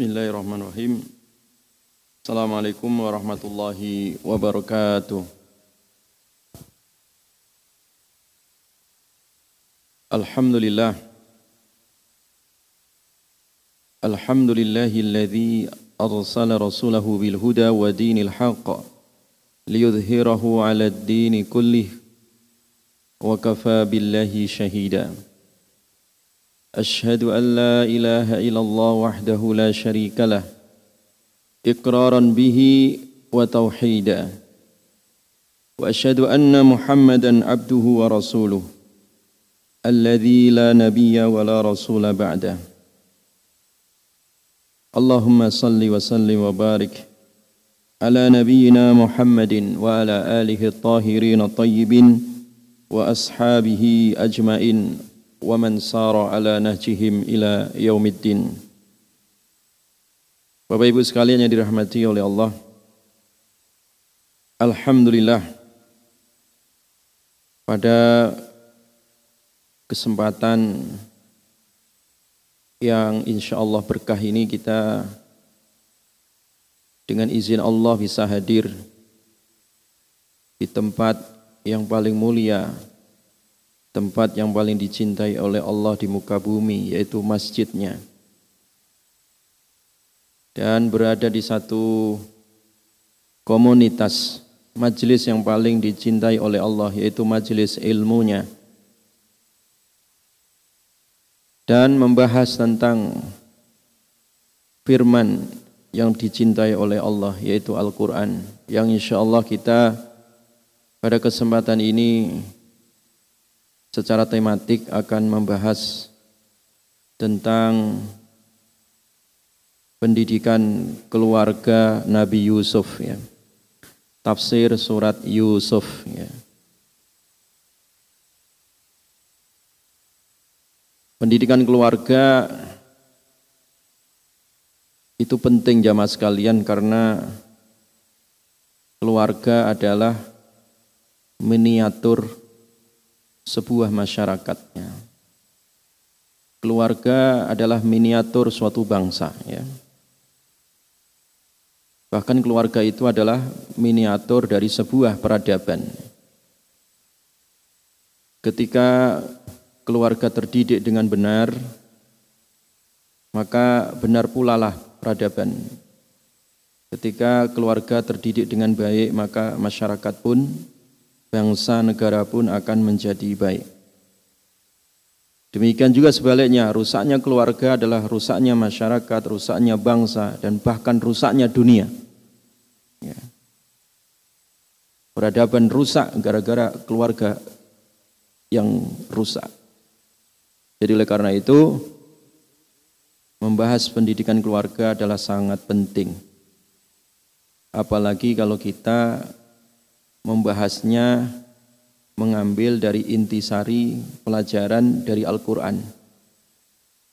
Bismillahirrahmanirrahim. Assalamualaikum warahmatullahi wabarakatuh. Alhamdulillah. Alhamdulillahilladzi arsala rasulahu bil huda wa dinil haqq liyudhhirahu 'ala ad-din kullih wa kafa billahi shahida. أشهد أن لا إله إلا الله وحده لا شريك له إقرارا به وتوحيدا وأشهد أن محمدا عبده ورسوله الذي لا نبي ولا رسول بعده. اللهم صل وسلم وبارك على نبينا محمد وعلى آله الطاهرين الطيبين وأصحابه أجمعين. ومن سار على نهجهم ila yaumiddin. Bapak Ibu sekalian yang dirahmati oleh Allah. Alhamdulillah pada kesempatan yang insya Allah berkah ini kita dengan izin Allah bisa hadir di tempat yang paling mulia tempat yang paling dicintai oleh Allah di muka bumi yaitu masjidnya. Dan berada di satu komunitas majelis yang paling dicintai oleh Allah yaitu majelis ilmunya. Dan membahas tentang firman yang dicintai oleh Allah yaitu Al-Quran yang insya Allah kita pada kesempatan ini secara tematik akan membahas tentang pendidikan keluarga Nabi Yusuf ya. Tafsir surat Yusuf ya. Pendidikan keluarga itu penting jamaah sekalian karena keluarga adalah miniatur sebuah masyarakatnya. Keluarga adalah miniatur suatu bangsa ya. Bahkan keluarga itu adalah miniatur dari sebuah peradaban. Ketika keluarga terdidik dengan benar, maka benar pula lah peradaban. Ketika keluarga terdidik dengan baik, maka masyarakat pun bangsa negara pun akan menjadi baik. Demikian juga sebaliknya, rusaknya keluarga adalah rusaknya masyarakat, rusaknya bangsa, dan bahkan rusaknya dunia. Ya. Peradaban rusak gara-gara keluarga yang rusak. Jadi oleh karena itu, membahas pendidikan keluarga adalah sangat penting. Apalagi kalau kita membahasnya mengambil dari intisari pelajaran dari Al-Quran.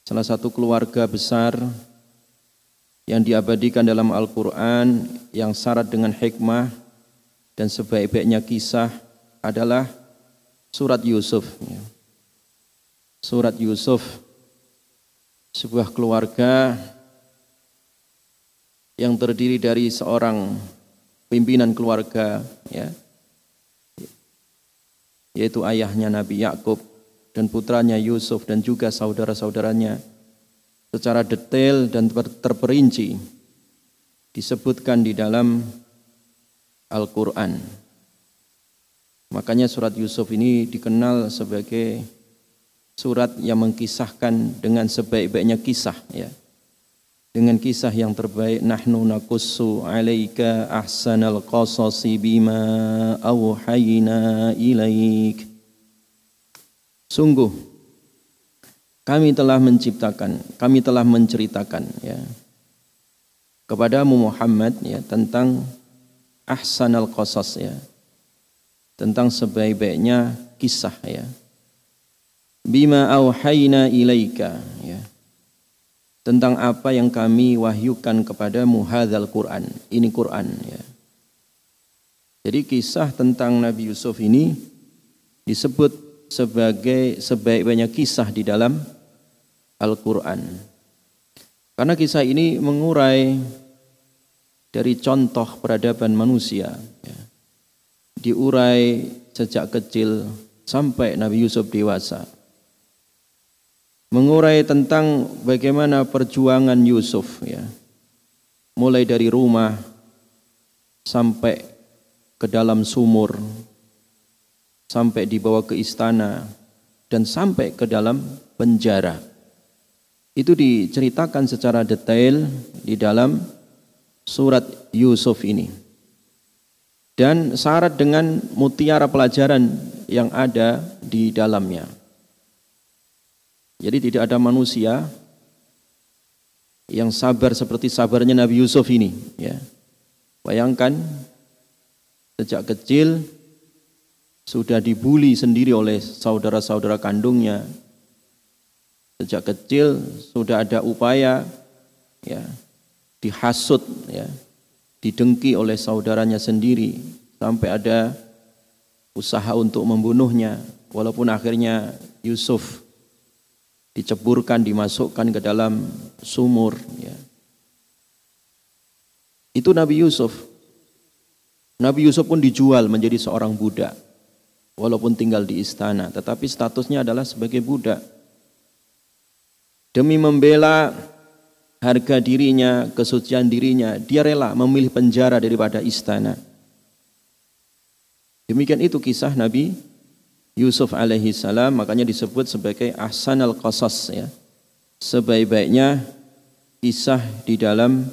Salah satu keluarga besar yang diabadikan dalam Al-Quran yang syarat dengan hikmah dan sebaik-baiknya kisah adalah surat Yusuf. Surat Yusuf, sebuah keluarga yang terdiri dari seorang pimpinan keluarga ya. Yaitu ayahnya Nabi Yakub dan putranya Yusuf dan juga saudara-saudaranya. Secara detail dan terperinci disebutkan di dalam Al-Qur'an. Makanya surat Yusuf ini dikenal sebagai surat yang mengkisahkan dengan sebaik-baiknya kisah ya dengan kisah yang terbaik nahnu nakussu alaika ahsanal qasasi bima awhayna ilaik. Sungguh kami telah menciptakan kami telah menceritakan ya kepadamu Muhammad ya tentang ahsanal qasas ya tentang sebaik-baiknya kisah ya. Bima awhayna ilaika ya tentang apa yang kami wahyukan kepadamu hadzal Quran. Ini Quran ya. Jadi kisah tentang Nabi Yusuf ini disebut sebagai sebaik-baiknya kisah di dalam Al-Quran. Karena kisah ini mengurai dari contoh peradaban manusia. Ya. Diurai sejak kecil sampai Nabi Yusuf dewasa. Mengurai tentang bagaimana perjuangan Yusuf ya. Mulai dari rumah sampai ke dalam sumur sampai dibawa ke istana dan sampai ke dalam penjara. Itu diceritakan secara detail di dalam surat Yusuf ini. Dan syarat dengan mutiara pelajaran yang ada di dalamnya. Jadi tidak ada manusia yang sabar seperti sabarnya Nabi Yusuf ini. Ya. Bayangkan sejak kecil sudah dibuli sendiri oleh saudara-saudara kandungnya, Sejak kecil sudah ada upaya ya dihasut ya, didengki oleh saudaranya sendiri sampai ada usaha untuk membunuhnya walaupun akhirnya Yusuf diceburkan dimasukkan ke dalam sumur ya. Itu Nabi Yusuf. Nabi Yusuf pun dijual menjadi seorang budak walaupun tinggal di istana tetapi statusnya adalah sebagai budak Demi membela harga dirinya, kesucian dirinya, dia rela memilih penjara daripada istana. Demikian itu kisah Nabi Yusuf alaihi salam, makanya disebut sebagai ahsan al-qasas ya. Sebaik-baiknya kisah di dalam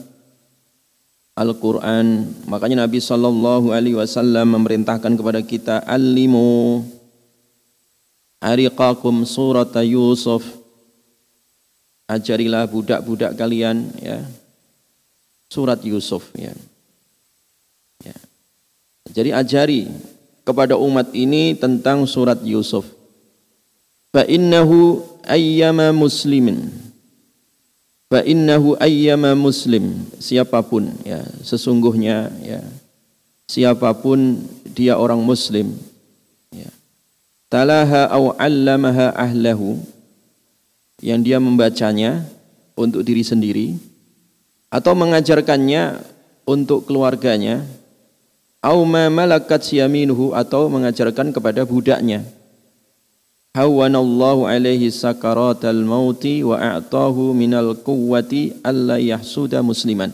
Al-Quran. Makanya Nabi Sallallahu Alaihi Wasallam memerintahkan kepada kita, Alimu ariqakum surat Yusuf ajarilah budak-budak kalian ya surat Yusuf ya. ya. Jadi ajari kepada umat ini tentang surat Yusuf. Fa innahu ayyama muslimin. Fa innahu ayyama muslim siapa pun ya sesungguhnya ya siapa pun dia orang muslim ya talaha au 'allamaha ahlahu yang dia membacanya untuk diri sendiri atau mengajarkannya untuk keluarganya au ma malakat yaminuhu atau mengajarkan kepada budaknya. Hawanallahu alaihi sakaratal mauti wa a'tahu minal quwwati alla yahsuda musliman.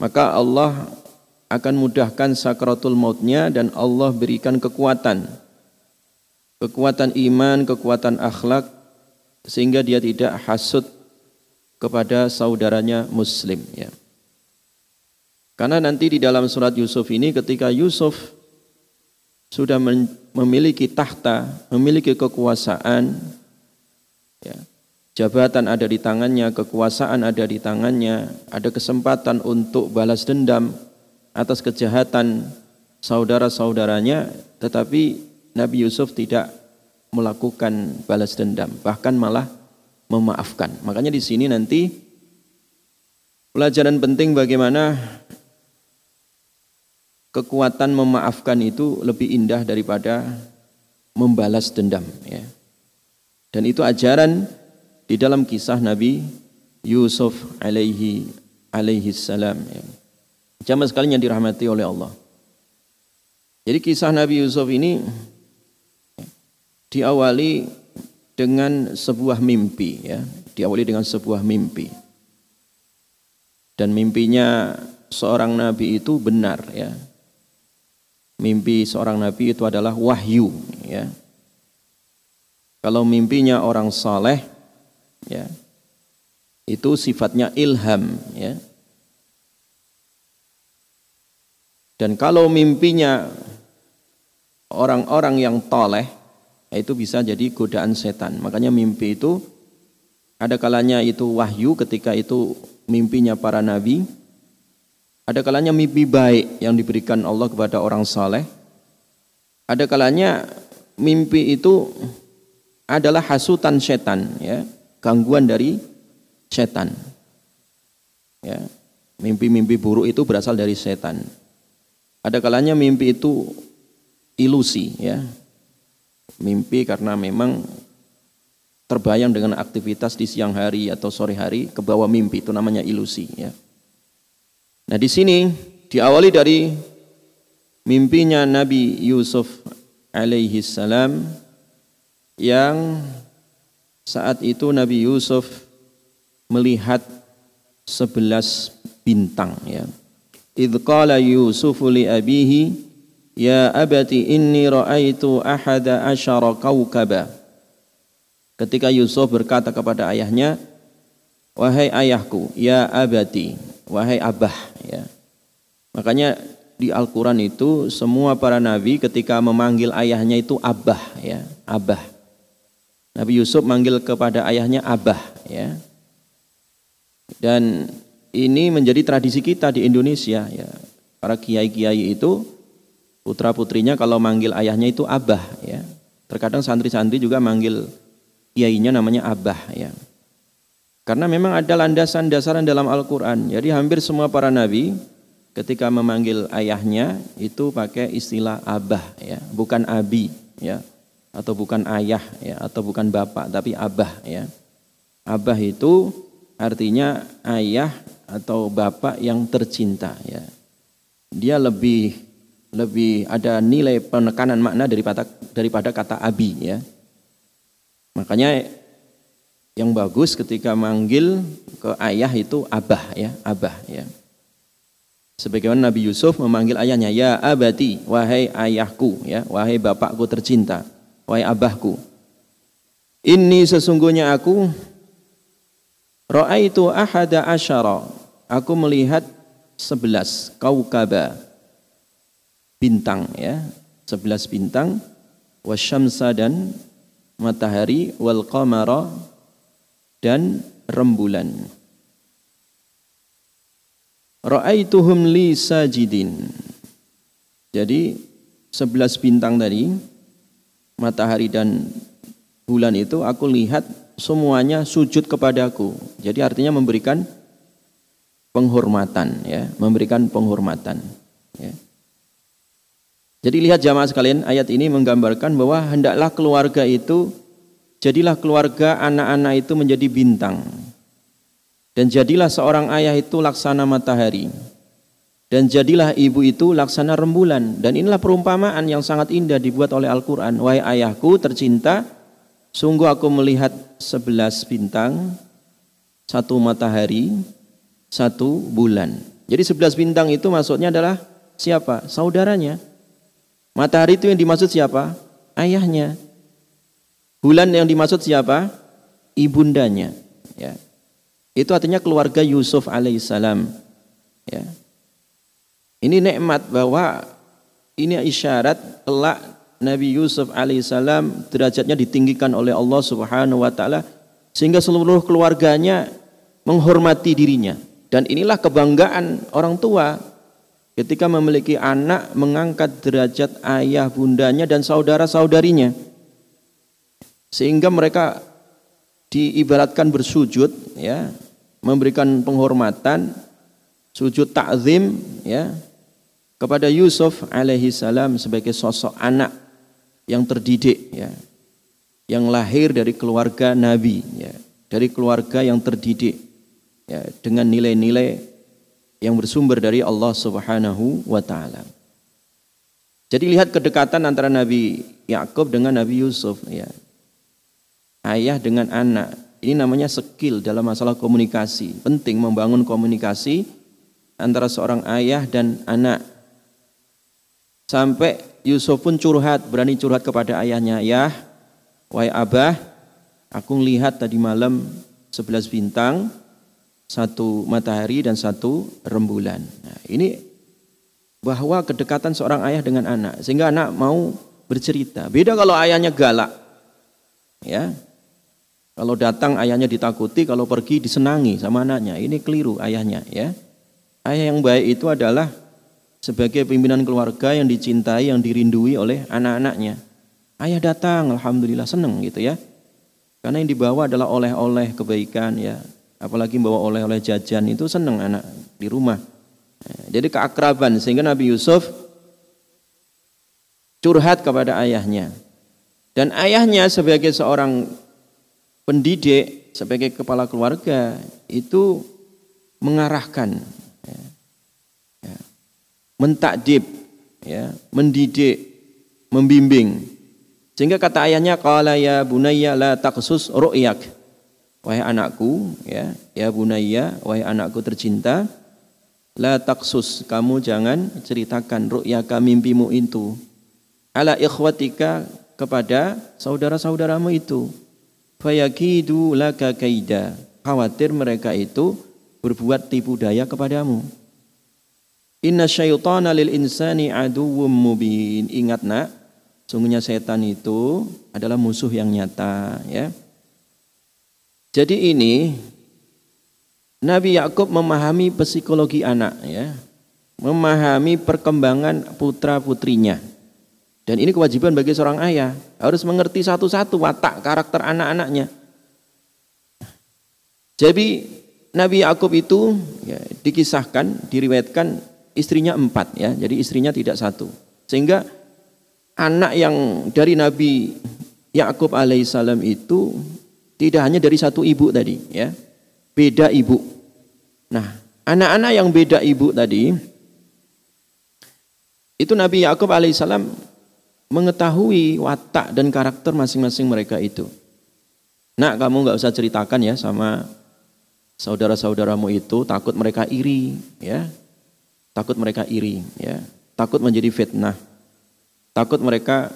Maka Allah akan mudahkan sakaratul mautnya dan Allah berikan kekuatan. Kekuatan iman, kekuatan akhlak sehingga dia tidak hasut kepada saudaranya muslim ya. Karena nanti di dalam surat Yusuf ini ketika Yusuf sudah memiliki tahta, memiliki kekuasaan ya, jabatan ada di tangannya, kekuasaan ada di tangannya, ada kesempatan untuk balas dendam atas kejahatan saudara-saudaranya, tetapi Nabi Yusuf tidak melakukan balas dendam, bahkan malah memaafkan. Makanya di sini nanti pelajaran penting bagaimana kekuatan memaafkan itu lebih indah daripada membalas dendam ya. Dan itu ajaran di dalam kisah Nabi Yusuf alaihi alaihi salam ya. Jamaah sekalian yang dirahmati oleh Allah. Jadi kisah Nabi Yusuf ini diawali dengan sebuah mimpi ya, diawali dengan sebuah mimpi. Dan mimpinya seorang nabi itu benar ya. Mimpi seorang nabi itu adalah wahyu ya. Kalau mimpinya orang saleh ya, itu sifatnya ilham ya. Dan kalau mimpinya orang-orang yang toleh itu bisa jadi godaan setan. Makanya mimpi itu ada kalanya itu wahyu ketika itu mimpinya para nabi. Ada kalanya mimpi baik yang diberikan Allah kepada orang saleh. Ada kalanya mimpi itu adalah hasutan setan ya, gangguan dari setan. Ya. Mimpi-mimpi buruk itu berasal dari setan. Ada kalanya mimpi itu ilusi ya, mimpi karena memang terbayang dengan aktivitas di siang hari atau sore hari ke bawah mimpi itu namanya ilusi ya. Nah, di sini diawali dari mimpinya Nabi Yusuf alaihi salam yang saat itu Nabi Yusuf melihat sebelas bintang ya. Idh qala Yusuf li abihi ya abati inni ra'aitu ahada asyara kawkaba. Ketika Yusuf berkata kepada ayahnya, wahai ayahku, ya abati, wahai abah, ya. Makanya di Al-Quran itu semua para nabi ketika memanggil ayahnya itu abah, ya, abah. Nabi Yusuf manggil kepada ayahnya abah, ya. Dan ini menjadi tradisi kita di Indonesia, ya. Para kiai-kiai itu putra putrinya kalau manggil ayahnya itu abah, ya. Terkadang santri-santri juga manggil kiainya namanya Abah ya. Karena memang ada landasan dasaran dalam Al-Quran. Jadi hampir semua para nabi ketika memanggil ayahnya itu pakai istilah Abah ya, bukan Abi ya, atau bukan ayah ya, atau bukan bapak, tapi Abah ya. Abah itu artinya ayah atau bapak yang tercinta ya. Dia lebih lebih ada nilai penekanan makna daripada daripada kata abi ya. Makanya yang bagus ketika manggil ke ayah itu abah ya, abah ya. Sebagaimana Nabi Yusuf memanggil ayahnya, ya abati, wahai ayahku, ya, wahai bapakku tercinta, wahai abahku. Ini sesungguhnya aku itu ahada asyara. Aku melihat sebelas kaukaba bintang ya, sebelas bintang wasyamsa dan matahari wal qamara dan rembulan. Ra'aituhum li sajidin. Jadi sebelas bintang tadi matahari dan bulan itu aku lihat semuanya sujud kepadaku. Jadi artinya memberikan penghormatan ya, memberikan penghormatan ya. Jadi lihat jamaah sekalian, ayat ini menggambarkan bahwa hendaklah keluarga itu jadilah keluarga anak-anak itu menjadi bintang. Dan jadilah seorang ayah itu laksana matahari. Dan jadilah ibu itu laksana rembulan. Dan inilah perumpamaan yang sangat indah dibuat oleh Al-Quran. Wahai ayahku tercinta, sungguh aku melihat sebelas bintang, satu matahari, satu bulan. Jadi sebelas bintang itu maksudnya adalah siapa? Saudaranya. Matahari itu yang dimaksud siapa? Ayahnya. Bulan yang dimaksud siapa? Ibundanya. Ya. Itu artinya keluarga Yusuf alaihissalam. Ya. Ini nikmat bahwa ini isyarat kelak Nabi Yusuf alaihissalam derajatnya ditinggikan oleh Allah subhanahu wa taala sehingga seluruh keluarganya menghormati dirinya dan inilah kebanggaan orang tua ketika memiliki anak mengangkat derajat ayah bundanya dan saudara-saudarinya sehingga mereka diibaratkan bersujud ya memberikan penghormatan sujud takzim ya kepada Yusuf alaihi salam sebagai sosok anak yang terdidik ya yang lahir dari keluarga nabi ya dari keluarga yang terdidik ya dengan nilai-nilai yang bersumber dari Allah Subhanahu wa taala. Jadi lihat kedekatan antara Nabi Yakub dengan Nabi Yusuf ya. Ayah dengan anak. Ini namanya skill dalam masalah komunikasi. Penting membangun komunikasi antara seorang ayah dan anak. Sampai Yusuf pun curhat, berani curhat kepada ayahnya, "Ya, wahai Abah, aku lihat tadi malam sebelas bintang, satu matahari dan satu rembulan. Nah, ini bahwa kedekatan seorang ayah dengan anak sehingga anak mau bercerita. Beda kalau ayahnya galak. Ya. Kalau datang ayahnya ditakuti, kalau pergi disenangi sama anaknya. Ini keliru ayahnya, ya. Ayah yang baik itu adalah sebagai pimpinan keluarga yang dicintai, yang dirindui oleh anak-anaknya. Ayah datang, alhamdulillah senang gitu ya. Karena yang dibawa adalah oleh-oleh kebaikan ya, apalagi bawa oleh-oleh jajan itu senang anak di rumah. Jadi keakraban sehingga Nabi Yusuf curhat kepada ayahnya. Dan ayahnya sebagai seorang pendidik sebagai kepala keluarga itu mengarahkan, ya, ya, mentakdib, ya, mendidik, membimbing. Sehingga kata ayahnya qala ya bunayya la taqsus ru'yak. Wahai anakku, ya, ya bunayya, wahai anakku tercinta, la taqsus, kamu jangan ceritakan ru'yaka mimpimu itu. Ala ikhwatika kepada saudara-saudaramu itu. Fayakidu laka kaida. Khawatir mereka itu berbuat tipu daya kepadamu. Inna syaitana lil insani aduwwum mubin. Ingat nak, sungguhnya setan itu adalah musuh yang nyata. Ya. Jadi ini Nabi Yakub memahami psikologi anak, ya, memahami perkembangan putra putrinya. Dan ini kewajiban bagi seorang ayah, harus mengerti satu-satu watak karakter anak-anaknya. Jadi Nabi Yakub itu ya, dikisahkan, diriwayatkan istrinya empat ya, jadi istrinya tidak satu. Sehingga anak yang dari Nabi Yakub alaihissalam itu tidak hanya dari satu ibu tadi ya, beda ibu. Nah, anak-anak yang beda ibu tadi itu Nabi Yakub alaihissalam mengetahui watak dan karakter masing-masing mereka itu. Nak kamu nggak usah ceritakan ya sama saudara-saudaramu itu takut mereka iri ya. Takut mereka iri ya. Takut menjadi fitnah. Takut mereka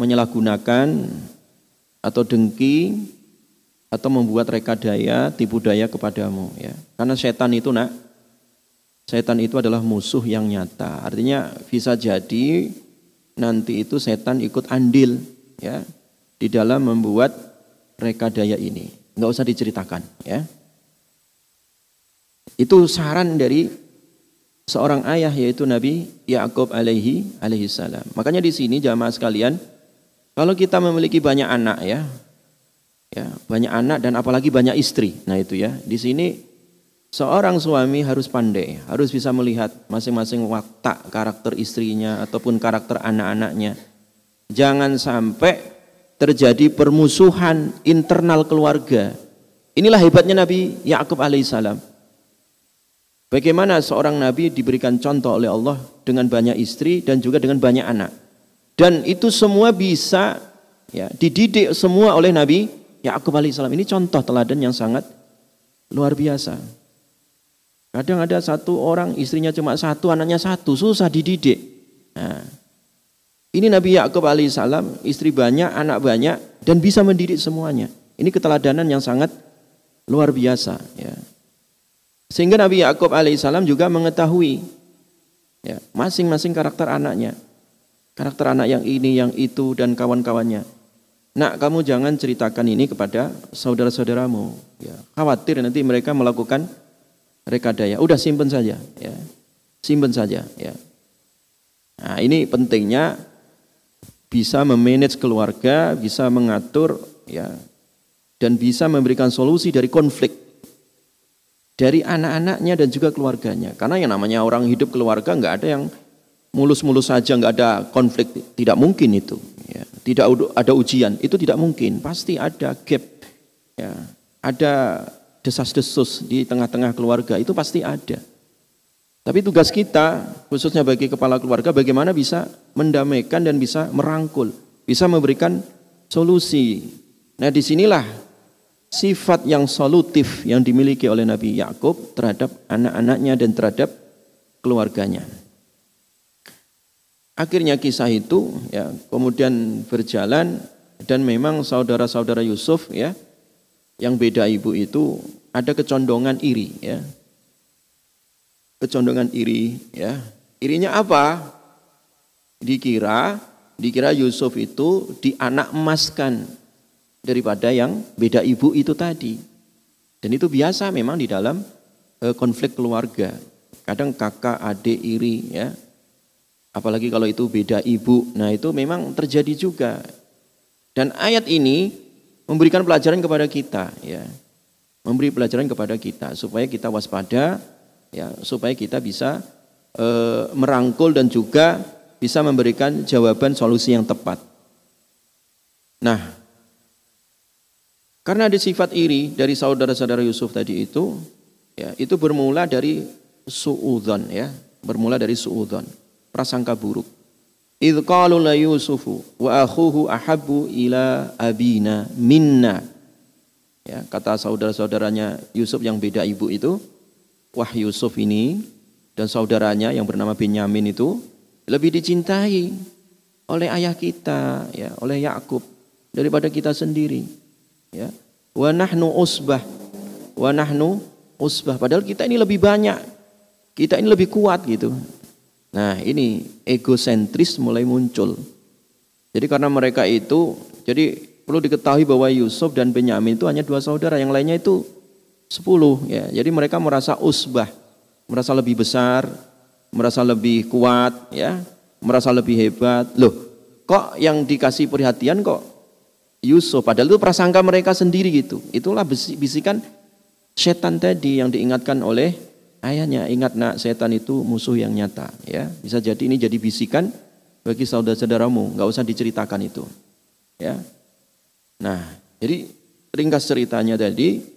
menyalahgunakan atau dengki atau membuat reka daya, tipu daya kepadamu ya. Karena setan itu nak setan itu adalah musuh yang nyata. Artinya bisa jadi nanti itu setan ikut andil ya di dalam membuat rekadaya ini. Nggak usah diceritakan ya. Itu saran dari seorang ayah yaitu Nabi Yakub alaihi alaihi salam. Makanya di sini jamaah sekalian, kalau kita memiliki banyak anak ya, ya banyak anak dan apalagi banyak istri. Nah itu ya, di sini Seorang suami harus pandai, harus bisa melihat masing-masing watak karakter istrinya ataupun karakter anak-anaknya. Jangan sampai terjadi permusuhan internal keluarga. Inilah hebatnya Nabi Yakub alaihissalam. Bagaimana seorang nabi diberikan contoh oleh Allah dengan banyak istri dan juga dengan banyak anak. Dan itu semua bisa ya, dididik semua oleh Nabi Yakub alaihissalam. Ini contoh teladan yang sangat luar biasa. Kadang ada satu orang istrinya cuma satu, anaknya satu, susah dididik. Nah, ini Nabi Yakub alaihissalam, istri banyak, anak banyak, dan bisa mendidik semuanya. Ini keteladanan yang sangat luar biasa. Ya. Sehingga Nabi Yakub alaihissalam juga mengetahui ya, masing-masing karakter anaknya. Karakter anak yang ini, yang itu, dan kawan-kawannya. Nak, kamu jangan ceritakan ini kepada saudara-saudaramu. Ya, khawatir nanti mereka melakukan rekadaya. Udah simpen saja, ya. Simpen saja, ya. Nah, ini pentingnya bisa memanage keluarga, bisa mengatur ya dan bisa memberikan solusi dari konflik dari anak-anaknya dan juga keluarganya. Karena yang namanya orang hidup keluarga nggak ada yang mulus-mulus saja nggak ada konflik, tidak mungkin itu. Ya. Tidak ada ujian, itu tidak mungkin. Pasti ada gap, ya. ada desas-desus di tengah-tengah keluarga itu pasti ada. Tapi tugas kita, khususnya bagi kepala keluarga, bagaimana bisa mendamaikan dan bisa merangkul, bisa memberikan solusi. Nah di sinilah sifat yang solutif yang dimiliki oleh Nabi Yakub terhadap anak-anaknya dan terhadap keluarganya. Akhirnya kisah itu ya kemudian berjalan dan memang saudara-saudara Yusuf ya yang beda ibu itu ada kecondongan iri ya. Kecondongan iri ya. Irinya apa? Dikira dikira Yusuf itu dianak emaskan daripada yang beda ibu itu tadi. Dan itu biasa memang di dalam eh, konflik keluarga. Kadang kakak, adik iri ya. Apalagi kalau itu beda ibu. Nah, itu memang terjadi juga. Dan ayat ini memberikan pelajaran kepada kita ya memberi pelajaran kepada kita supaya kita waspada ya supaya kita bisa e, merangkul dan juga bisa memberikan jawaban solusi yang tepat. Nah, Karena ada sifat iri dari saudara-saudara Yusuf tadi itu, ya, itu bermula dari suudzon ya, bermula dari suudzon, prasangka buruk. La Yusufu wa akhuhu ahabbu ila abina minna. Ya, kata saudara-saudaranya Yusuf yang beda ibu itu, wah Yusuf ini dan saudaranya yang bernama Benyamin itu lebih dicintai oleh ayah kita, ya, oleh Yakub daripada kita sendiri. Ya. Wa nahnu usbah. Wa nahnu usbah. Padahal kita ini lebih banyak. Kita ini lebih kuat gitu. Nah, ini egosentris mulai muncul. Jadi karena mereka itu, jadi perlu diketahui bahwa Yusuf dan Benyamin itu hanya dua saudara, yang lainnya itu sepuluh. Ya, jadi mereka merasa usbah, merasa lebih besar, merasa lebih kuat, ya, merasa lebih hebat. Loh, kok yang dikasih perhatian kok Yusuf. Padahal itu prasangka mereka sendiri gitu. Itulah bisikan setan tadi yang diingatkan oleh ayahnya. Ingat nak setan itu musuh yang nyata. Ya Bisa jadi ini jadi bisikan bagi saudara-saudaramu. Nggak usah diceritakan itu. Ya. Nah jadi ringkas ceritanya tadi.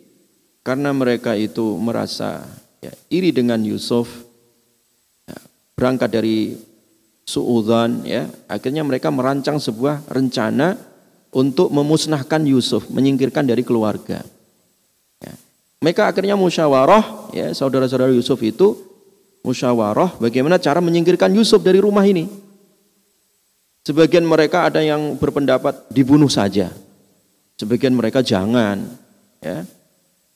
Karena mereka itu merasa ya, iri dengan Yusuf. Ya, berangkat dari suudzon ya akhirnya mereka merancang sebuah rencana untuk memusnahkan Yusuf, menyingkirkan dari keluarga. Ya. Mereka akhirnya musyawarah, ya saudara-saudara Yusuf itu musyawarah bagaimana cara menyingkirkan Yusuf dari rumah ini. Sebagian mereka ada yang berpendapat dibunuh saja. Sebagian mereka jangan, ya,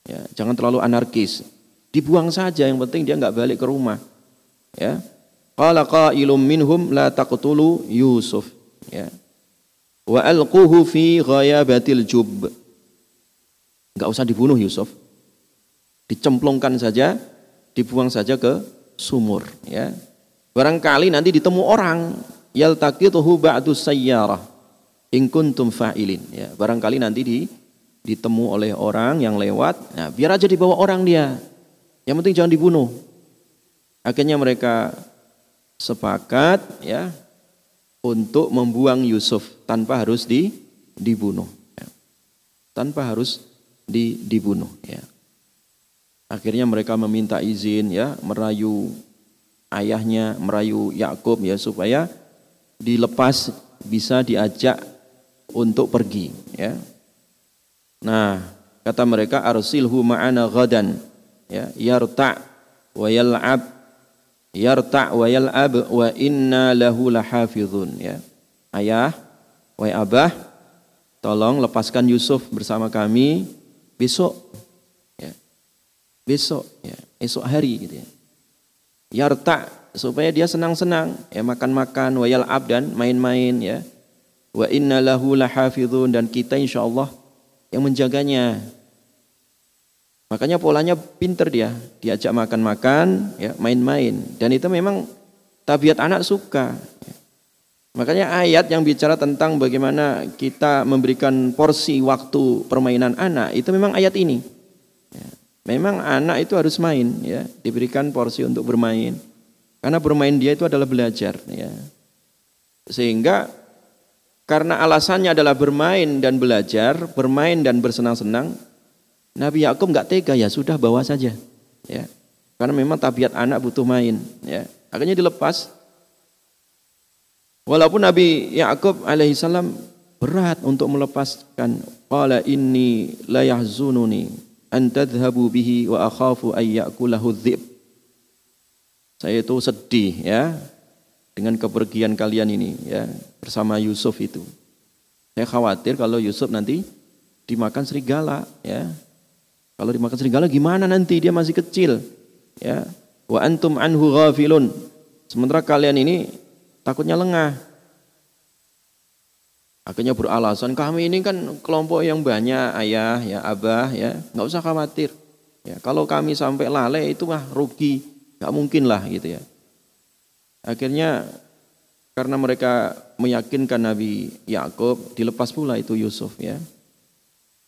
ya jangan terlalu anarkis. Dibuang saja, yang penting dia nggak balik ke rumah. Ya. Qala qailum minhum la taqtulu Yusuf. Ya wa alquhu fi ghayabatil jub. Enggak usah dibunuh Yusuf. Dicemplungkan saja, dibuang saja ke sumur, ya. Barangkali nanti ditemu orang yaltaqituhu ba'du sayyarah in kuntum fa'ilin, ya. Barangkali nanti di ditemu oleh orang yang lewat, nah biar aja dibawa orang dia. Yang penting jangan dibunuh. Akhirnya mereka sepakat ya untuk membuang Yusuf tanpa harus di, dibunuh. Ya. Tanpa harus di, dibunuh. Ya. Akhirnya mereka meminta izin ya merayu ayahnya, merayu Yakub ya supaya dilepas bisa diajak untuk pergi. Ya. Nah kata mereka arsilhu ma'ana ghadan ya yarta wa yal'ab yarta' wa yal'ab wa inna lahu lahafizun ya. Ayah, wahai abah, tolong lepaskan Yusuf bersama kami besok ya. Besok ya, esok hari gitu ya. Yarta' supaya dia senang-senang ya makan-makan wa yal'ab dan main-main ya. Wa inna lahu lahafizun dan kita insyaallah yang menjaganya Makanya polanya pinter dia, diajak makan-makan, ya main-main. Dan itu memang tabiat anak suka. Makanya ayat yang bicara tentang bagaimana kita memberikan porsi waktu permainan anak itu memang ayat ini. Ya. Memang anak itu harus main, ya diberikan porsi untuk bermain. Karena bermain dia itu adalah belajar, ya. Sehingga karena alasannya adalah bermain dan belajar, bermain dan bersenang-senang, Nabi Yakub nggak tega ya sudah bawa saja. Ya. Karena memang tabiat anak butuh main ya. Akhirnya dilepas. Walaupun Nabi Yakub alaihissalam berat untuk melepaskan qala inni la yahzununi an tadhhabu bihi wa akhafu ay dhib. Saya itu sedih ya dengan kepergian kalian ini ya bersama Yusuf itu saya khawatir kalau Yusuf nanti dimakan serigala ya kalau dimakan serigala gimana nanti dia masih kecil. Ya. Wa antum anhu ghafilun. Sementara kalian ini takutnya lengah. Akhirnya beralasan kami ini kan kelompok yang banyak ayah ya abah ya nggak usah khawatir. Ya, kalau kami sampai lalai itu mah rugi, nggak mungkin lah gitu ya. Akhirnya karena mereka meyakinkan Nabi Yakub dilepas pula itu Yusuf ya.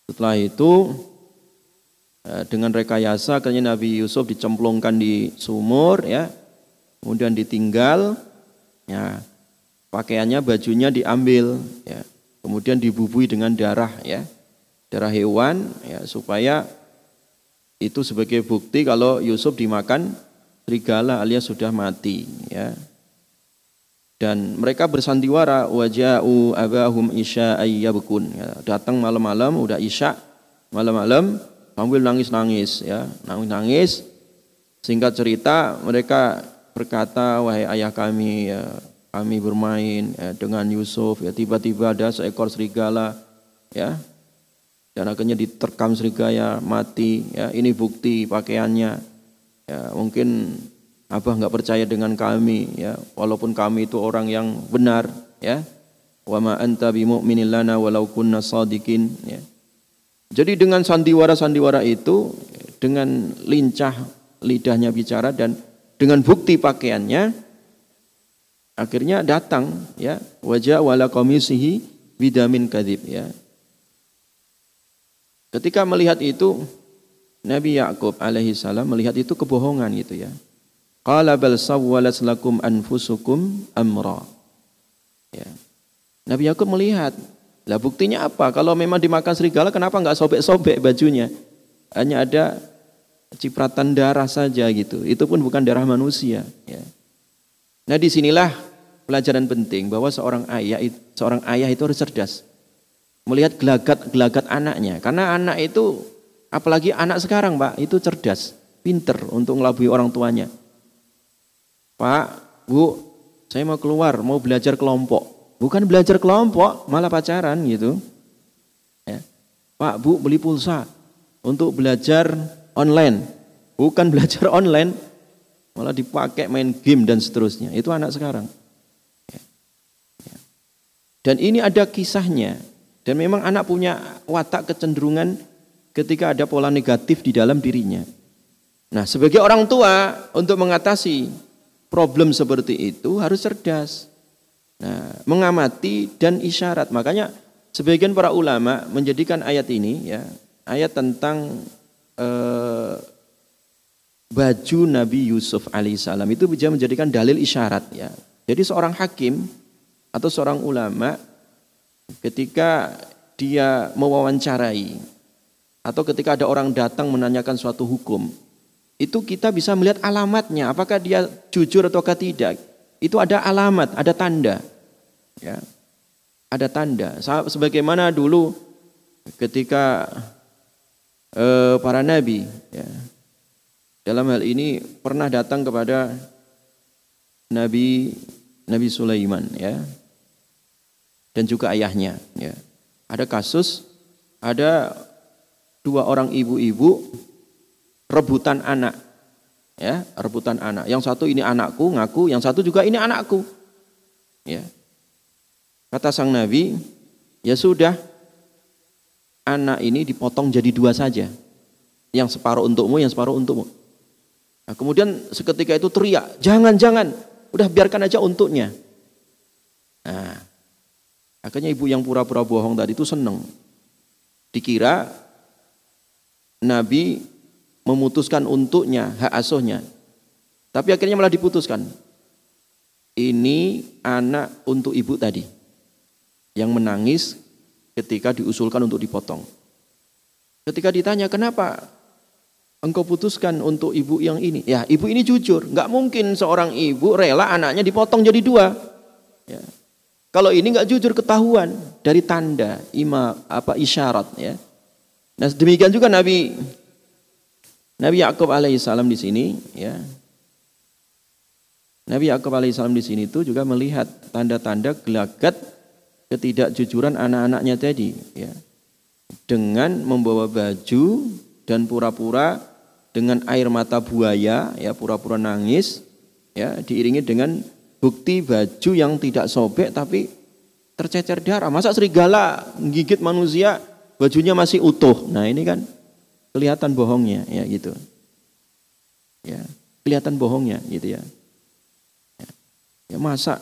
Setelah itu Eh, dengan rekayasa akhirnya Nabi Yusuf dicemplungkan di sumur ya. Kemudian ditinggal ya. Pakaiannya bajunya diambil ya. Kemudian dibubui dengan darah ya. Darah hewan ya supaya itu sebagai bukti kalau Yusuf dimakan serigala alias sudah mati ya. Dan mereka bersandiwara waja'u abahum isya ayyabkun. Ya, datang malam-malam udah isya malam-malam sambil nangis-nangis ya. Nangis-nangis singkat cerita mereka berkata wahai ayah kami ya kami bermain ya, dengan Yusuf ya tiba-tiba ada seekor serigala ya. Dan akhirnya diterkam serigala mati ya. Ini bukti pakaiannya ya mungkin Abah nggak percaya dengan kami ya. Walaupun kami itu orang yang benar ya. Wa ma anta lana walau kunna ya. Jadi dengan sandiwara-sandiwara itu dengan lincah lidahnya bicara dan dengan bukti pakaiannya akhirnya datang ya. Wajah wala komisihi bidamin kadib ya. Ketika melihat itu Nabi Yakub alaihi salam melihat itu kebohongan gitu ya Qala bal sawwalat lakum anfusukum amra. Ya. Nabi Yakub melihat, lah buktinya apa? Kalau memang dimakan serigala kenapa enggak sobek-sobek bajunya? Hanya ada cipratan darah saja gitu. Itu pun bukan darah manusia, ya. Nah, di sinilah pelajaran penting bahwa seorang ayah seorang ayah itu harus cerdas. Melihat gelagat-gelagat anaknya. Karena anak itu apalagi anak sekarang, Pak, itu cerdas, pinter untuk ngelabui orang tuanya. Pak, Bu, saya mau keluar, mau belajar kelompok. Bukan belajar kelompok, malah pacaran gitu. Ya. Pak, Bu, beli pulsa untuk belajar online. Bukan belajar online, malah dipakai main game dan seterusnya. Itu anak sekarang. Ya. Ya. Dan ini ada kisahnya. Dan memang anak punya watak kecenderungan ketika ada pola negatif di dalam dirinya. Nah, sebagai orang tua untuk mengatasi problem seperti itu harus cerdas. Nah, mengamati dan isyarat. Makanya sebagian para ulama menjadikan ayat ini ya, ayat tentang eh, baju Nabi Yusuf alaihissalam itu bisa menjadikan dalil isyarat ya. Jadi seorang hakim atau seorang ulama ketika dia mewawancarai atau ketika ada orang datang menanyakan suatu hukum, itu kita bisa melihat alamatnya, apakah dia jujur atau tidak. Itu ada alamat, ada tanda. Ya. Ada tanda. Sebagaimana dulu ketika eh, para nabi ya, dalam hal ini pernah datang kepada Nabi Nabi Sulaiman ya dan juga ayahnya ya. Ada kasus ada dua orang ibu-ibu rebutan anak. Ya, rebutan anak. Yang satu ini anakku, ngaku, yang satu juga ini anakku. Ya. Kata sang Nabi, ya sudah, anak ini dipotong jadi dua saja. Yang separuh untukmu, yang separuh untukmu. Nah, kemudian seketika itu teriak, jangan, jangan, udah biarkan aja untuknya. Nah, akhirnya ibu yang pura-pura bohong tadi itu seneng. Dikira Nabi memutuskan untuknya hak asuhnya. Tapi akhirnya malah diputuskan. Ini anak untuk ibu tadi yang menangis ketika diusulkan untuk dipotong. Ketika ditanya kenapa engkau putuskan untuk ibu yang ini? Ya ibu ini jujur, nggak mungkin seorang ibu rela anaknya dipotong jadi dua. Ya. Kalau ini nggak jujur ketahuan dari tanda ima apa isyarat ya. Nah demikian juga Nabi Nabi Yakub alaihissalam di sini ya. Nabi Yakub alaihissalam di sini itu juga melihat tanda-tanda gelagat ketidakjujuran anak-anaknya tadi ya. Dengan membawa baju dan pura-pura dengan air mata buaya ya pura-pura nangis ya diiringi dengan bukti baju yang tidak sobek tapi tercecer darah. Masa serigala gigit manusia bajunya masih utuh. Nah, ini kan kelihatan bohongnya ya gitu. Ya, kelihatan bohongnya gitu ya. Ya, ya masa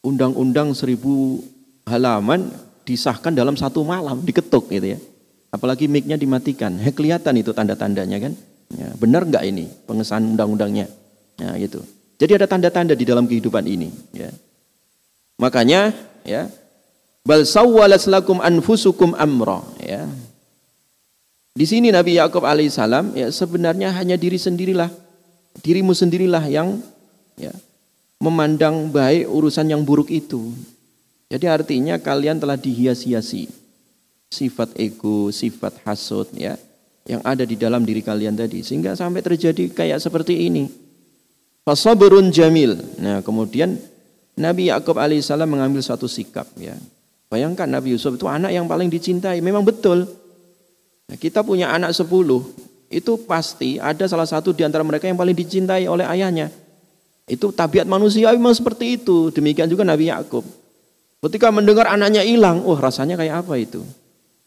undang-undang seribu halaman disahkan dalam satu malam diketuk gitu ya. Apalagi mic-nya dimatikan. He, kelihatan itu tanda-tandanya kan. Ya, benar nggak ini pengesahan undang-undangnya? Ya, gitu. Jadi ada tanda-tanda di dalam kehidupan ini. Ya. Makanya ya Bal sawwalat lakum anfusukum amra ya. Di sini Nabi Yakub alaihissalam ya sebenarnya hanya diri sendirilah, dirimu sendirilah yang ya memandang baik urusan yang buruk itu. Jadi artinya kalian telah dihias-hiasi sifat ego, sifat hasut ya yang ada di dalam diri kalian tadi sehingga sampai terjadi kayak seperti ini. Fasabrun jamil. Nah, kemudian Nabi Yakub alaihissalam mengambil satu sikap ya. Bayangkan Nabi Yusuf itu anak yang paling dicintai, memang betul. Nah, kita punya anak sepuluh, itu pasti ada salah satu di antara mereka yang paling dicintai oleh ayahnya. Itu tabiat manusia memang seperti itu. Demikian juga Nabi Yakub. Ketika mendengar anaknya hilang, oh, rasanya kayak apa itu?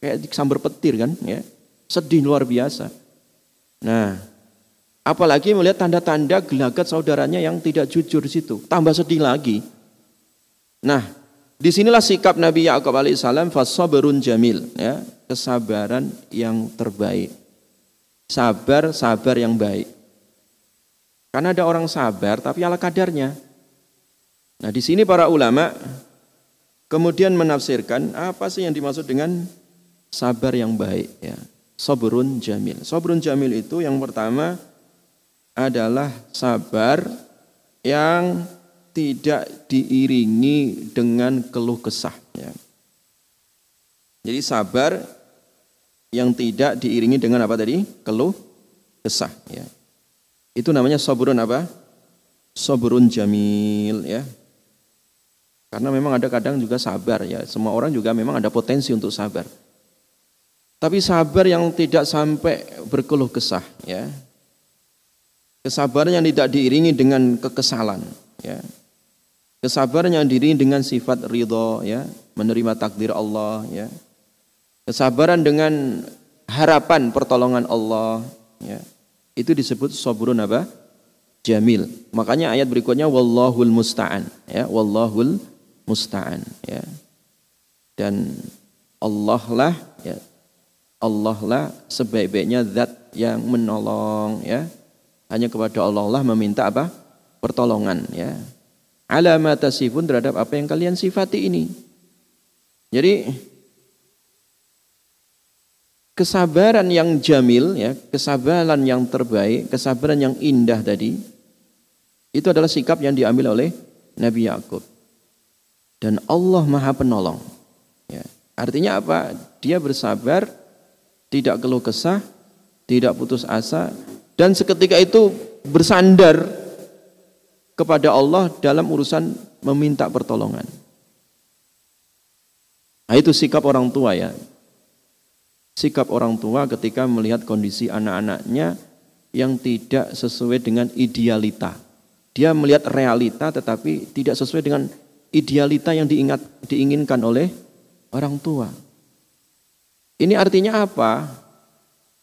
Kayak sambar petir kan, ya. Sedih luar biasa. Nah, apalagi melihat tanda-tanda gelagat saudaranya yang tidak jujur di situ, tambah sedih lagi. Nah, di sinilah sikap Nabi Yakub alaihissalam fasabrun jamil, ya kesabaran yang terbaik. Sabar, sabar yang baik. Karena ada orang sabar tapi ala kadarnya. Nah, di sini para ulama kemudian menafsirkan apa sih yang dimaksud dengan sabar yang baik ya. Sabrun jamil. Sabrun jamil itu yang pertama adalah sabar yang tidak diiringi dengan keluh kesah ya. Jadi sabar yang tidak diiringi dengan apa tadi? Keluh kesah ya. Itu namanya sabrun apa? Sabrun jamil ya. Karena memang ada kadang juga sabar ya. Semua orang juga memang ada potensi untuk sabar. Tapi sabar yang tidak sampai berkeluh kesah ya. Kesabaran yang tidak diiringi dengan kekesalan ya. Kesabaran yang diiringi dengan sifat ridho ya, menerima takdir Allah ya Kesabaran dengan harapan pertolongan Allah ya. Itu disebut sabrun apa? Jamil. Makanya ayat berikutnya wallahul musta'an ya, wallahul musta'an ya. Dan Allah lah ya. Allah lah sebaik-baiknya zat yang menolong ya. Hanya kepada Allah lah meminta apa? Pertolongan ya. Alamat tasifun terhadap apa yang kalian sifati ini. Jadi kesabaran yang jamil ya, kesabaran yang terbaik, kesabaran yang indah tadi itu adalah sikap yang diambil oleh Nabi Yakub. Dan Allah Maha Penolong. Ya. Artinya apa? Dia bersabar, tidak keluh kesah, tidak putus asa dan seketika itu bersandar kepada Allah dalam urusan meminta pertolongan. Nah, itu sikap orang tua ya sikap orang tua ketika melihat kondisi anak-anaknya yang tidak sesuai dengan idealita. Dia melihat realita tetapi tidak sesuai dengan idealita yang diingat diinginkan oleh orang tua. Ini artinya apa?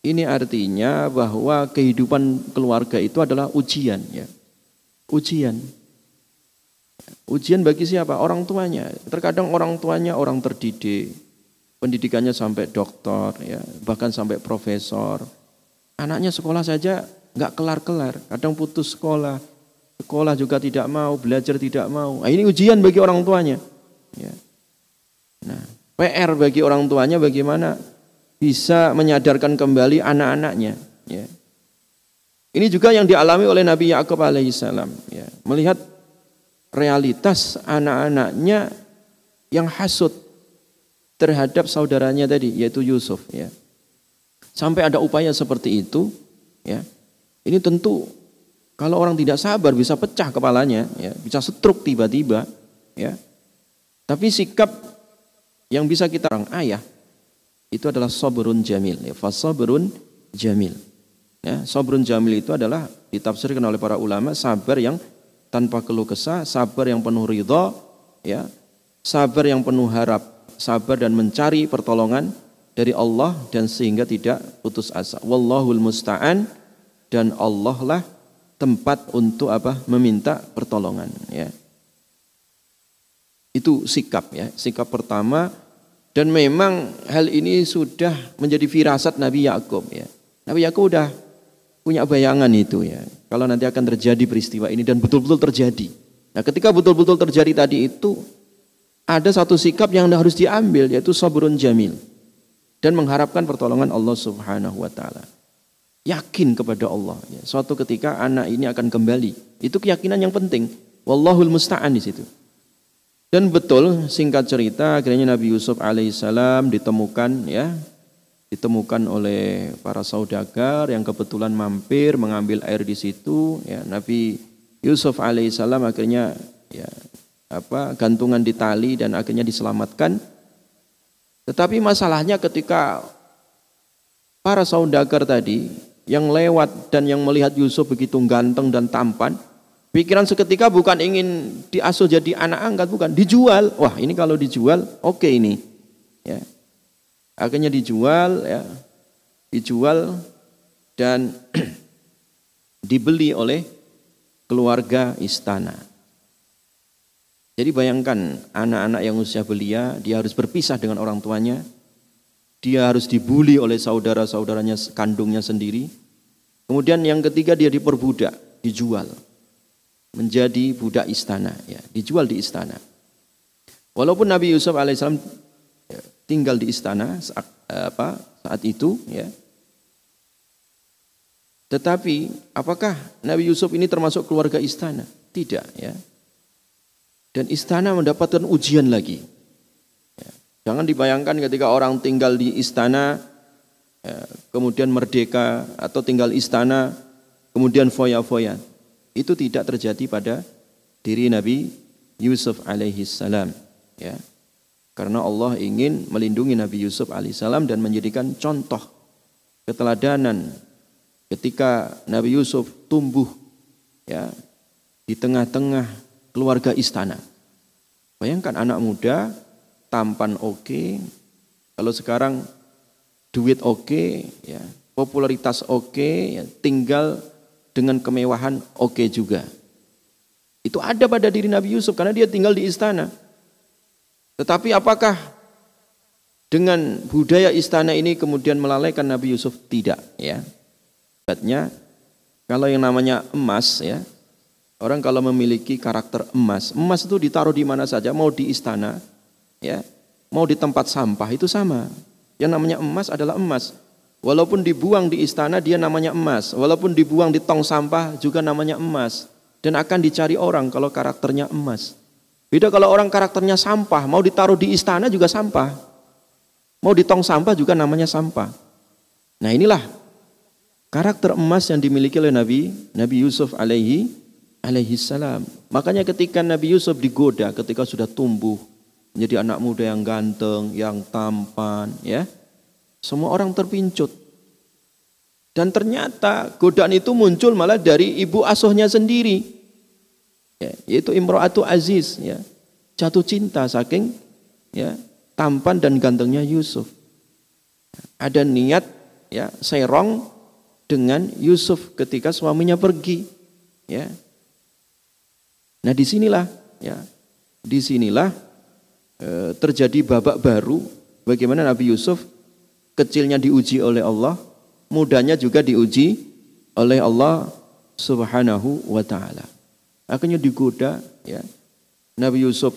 Ini artinya bahwa kehidupan keluarga itu adalah ujian ya. Ujian. Ujian bagi siapa? Orang tuanya. Terkadang orang tuanya orang terdidik, pendidikannya sampai doktor, ya, bahkan sampai profesor. Anaknya sekolah saja nggak kelar-kelar, kadang putus sekolah, sekolah juga tidak mau, belajar tidak mau. Nah, ini ujian bagi orang tuanya. Ya. Nah, PR bagi orang tuanya bagaimana bisa menyadarkan kembali anak-anaknya. Ya. Ini juga yang dialami oleh Nabi Yakub alaihissalam. Ya. Melihat realitas anak-anaknya yang hasut, terhadap saudaranya tadi yaitu Yusuf ya. Sampai ada upaya seperti itu ya. Ini tentu kalau orang tidak sabar bisa pecah kepalanya ya, bisa setruk tiba-tiba ya. Tapi sikap yang bisa kita orang ayah itu adalah sabrun jamil ya, fasabrun jamil. Ya, sabrun jamil itu adalah ditafsirkan oleh para ulama sabar yang tanpa keluh kesah, sabar yang penuh ridha, ya, sabar yang penuh harap sabar dan mencari pertolongan dari Allah dan sehingga tidak putus asa. Wallahul musta'an dan Allah lah tempat untuk apa? meminta pertolongan ya. Itu sikap ya, sikap pertama dan memang hal ini sudah menjadi firasat Nabi Yakub ya. Nabi Yakub udah punya bayangan itu ya. Kalau nanti akan terjadi peristiwa ini dan betul-betul terjadi. Nah, ketika betul-betul terjadi tadi itu ada satu sikap yang harus diambil yaitu sabrun jamil dan mengharapkan pertolongan Allah Subhanahu wa taala. Yakin kepada Allah ya. Suatu ketika anak ini akan kembali. Itu keyakinan yang penting. Wallahul musta'an di situ. Dan betul singkat cerita akhirnya Nabi Yusuf alaihissalam ditemukan ya ditemukan oleh para saudagar yang kebetulan mampir mengambil air di situ ya Nabi Yusuf alaihissalam akhirnya ya apa gantungan di tali dan akhirnya diselamatkan. Tetapi masalahnya ketika para saudagar tadi yang lewat dan yang melihat Yusuf begitu ganteng dan tampan, pikiran seketika bukan ingin diasuh jadi anak angkat, bukan dijual. Wah ini kalau dijual, oke okay ini. Ya. Akhirnya dijual, ya, dijual dan dibeli oleh keluarga istana. Jadi bayangkan anak-anak yang usia belia, dia harus berpisah dengan orang tuanya. Dia harus dibully oleh saudara-saudaranya kandungnya sendiri. Kemudian yang ketiga dia diperbudak, dijual. Menjadi budak istana, ya, dijual di istana. Walaupun Nabi Yusuf alaihissalam tinggal di istana saat, apa, saat itu, ya, tetapi apakah Nabi Yusuf ini termasuk keluarga istana? Tidak, ya. Dan istana mendapatkan ujian lagi. Ya. Jangan dibayangkan ketika orang tinggal di istana, ya, kemudian merdeka atau tinggal istana, kemudian foya-foya. Itu tidak terjadi pada diri Nabi Yusuf alaihi salam. Ya. Karena Allah ingin melindungi Nabi Yusuf alaihissalam dan menjadikan contoh keteladanan ketika Nabi Yusuf tumbuh ya di tengah-tengah keluarga istana. Bayangkan anak muda, tampan oke, okay. kalau sekarang duit oke, okay, ya, popularitas oke, okay, ya, tinggal dengan kemewahan oke okay juga. Itu ada pada diri Nabi Yusuf karena dia tinggal di istana. Tetapi apakah dengan budaya istana ini kemudian melalaikan Nabi Yusuf? Tidak, ya. Sebabnya kalau yang namanya emas ya, Orang kalau memiliki karakter emas, emas itu ditaruh di mana saja, mau di istana, ya, mau di tempat sampah itu sama. Yang namanya emas adalah emas. Walaupun dibuang di istana dia namanya emas, walaupun dibuang di tong sampah juga namanya emas dan akan dicari orang kalau karakternya emas. Beda kalau orang karakternya sampah, mau ditaruh di istana juga sampah. Mau di tong sampah juga namanya sampah. Nah, inilah karakter emas yang dimiliki oleh Nabi Nabi Yusuf alaihi alaihi salam. Makanya ketika Nabi Yusuf digoda ketika sudah tumbuh menjadi anak muda yang ganteng, yang tampan, ya. Semua orang terpincut. Dan ternyata godaan itu muncul malah dari ibu asuhnya sendiri. Ya, yaitu Imro'atu Aziz, ya. Jatuh cinta saking ya, tampan dan gantengnya Yusuf. Ada niat ya serong dengan Yusuf ketika suaminya pergi. Ya, Nah di sinilah ya, di sinilah e, terjadi babak baru bagaimana Nabi Yusuf kecilnya diuji oleh Allah, mudanya juga diuji oleh Allah Subhanahu wa taala. Akhirnya digoda ya. Nabi Yusuf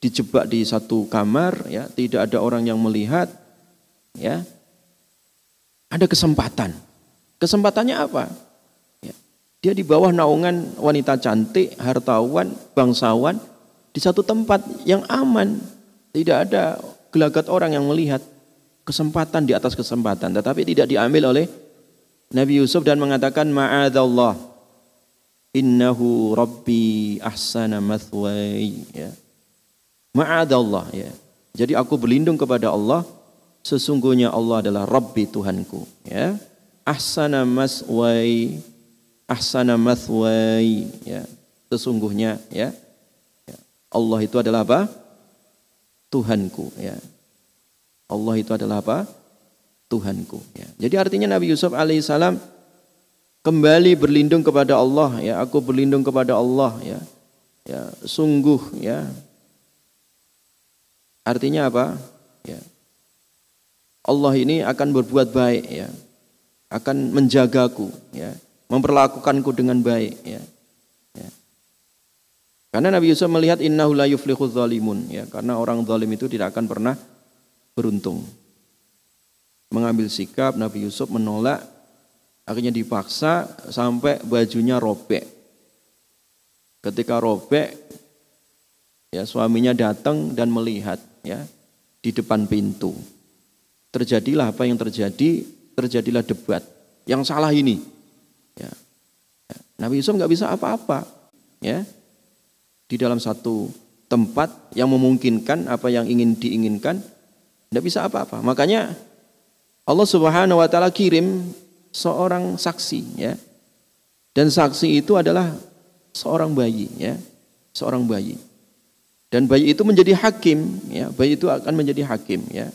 dijebak di satu kamar ya, tidak ada orang yang melihat ya. Ada kesempatan. Kesempatannya apa? Dia di bawah naungan wanita cantik, hartawan, bangsawan di satu tempat yang aman. Tidak ada gelagat orang yang melihat kesempatan di atas kesempatan, tetapi tidak diambil oleh Nabi Yusuf dan mengatakan ma'adallah innahu rabbi ahsana mathwai ya. Ma'adallah ya. Jadi aku berlindung kepada Allah sesungguhnya Allah adalah Rabbi Tuhanku ya. Ahsana maswai ahsana mathwai ya. Sesungguhnya ya, ya. Allah itu adalah apa? Tuhanku ya. Allah itu adalah apa? Tuhanku ya. Jadi artinya Nabi Yusuf alaihissalam kembali berlindung kepada Allah ya. Aku berlindung kepada Allah ya. Ya sungguh ya. Artinya apa? Ya. Allah ini akan berbuat baik ya. Akan menjagaku ya. Memperlakukanku dengan baik ya. ya. Karena Nabi Yusuf melihat innahu la yuflihu zalimun ya, karena orang zalim itu tidak akan pernah beruntung. Mengambil sikap Nabi Yusuf menolak akhirnya dipaksa sampai bajunya robek. Ketika robek ya suaminya datang dan melihat ya di depan pintu. Terjadilah apa yang terjadi, terjadilah debat. Yang salah ini. Ya. Nabi Yusuf nggak bisa apa-apa. Ya. Di dalam satu tempat yang memungkinkan apa yang ingin diinginkan, tidak bisa apa-apa. Makanya Allah Subhanahu wa taala kirim seorang saksi ya. Dan saksi itu adalah seorang bayi ya, seorang bayi. Dan bayi itu menjadi hakim ya, bayi itu akan menjadi hakim ya.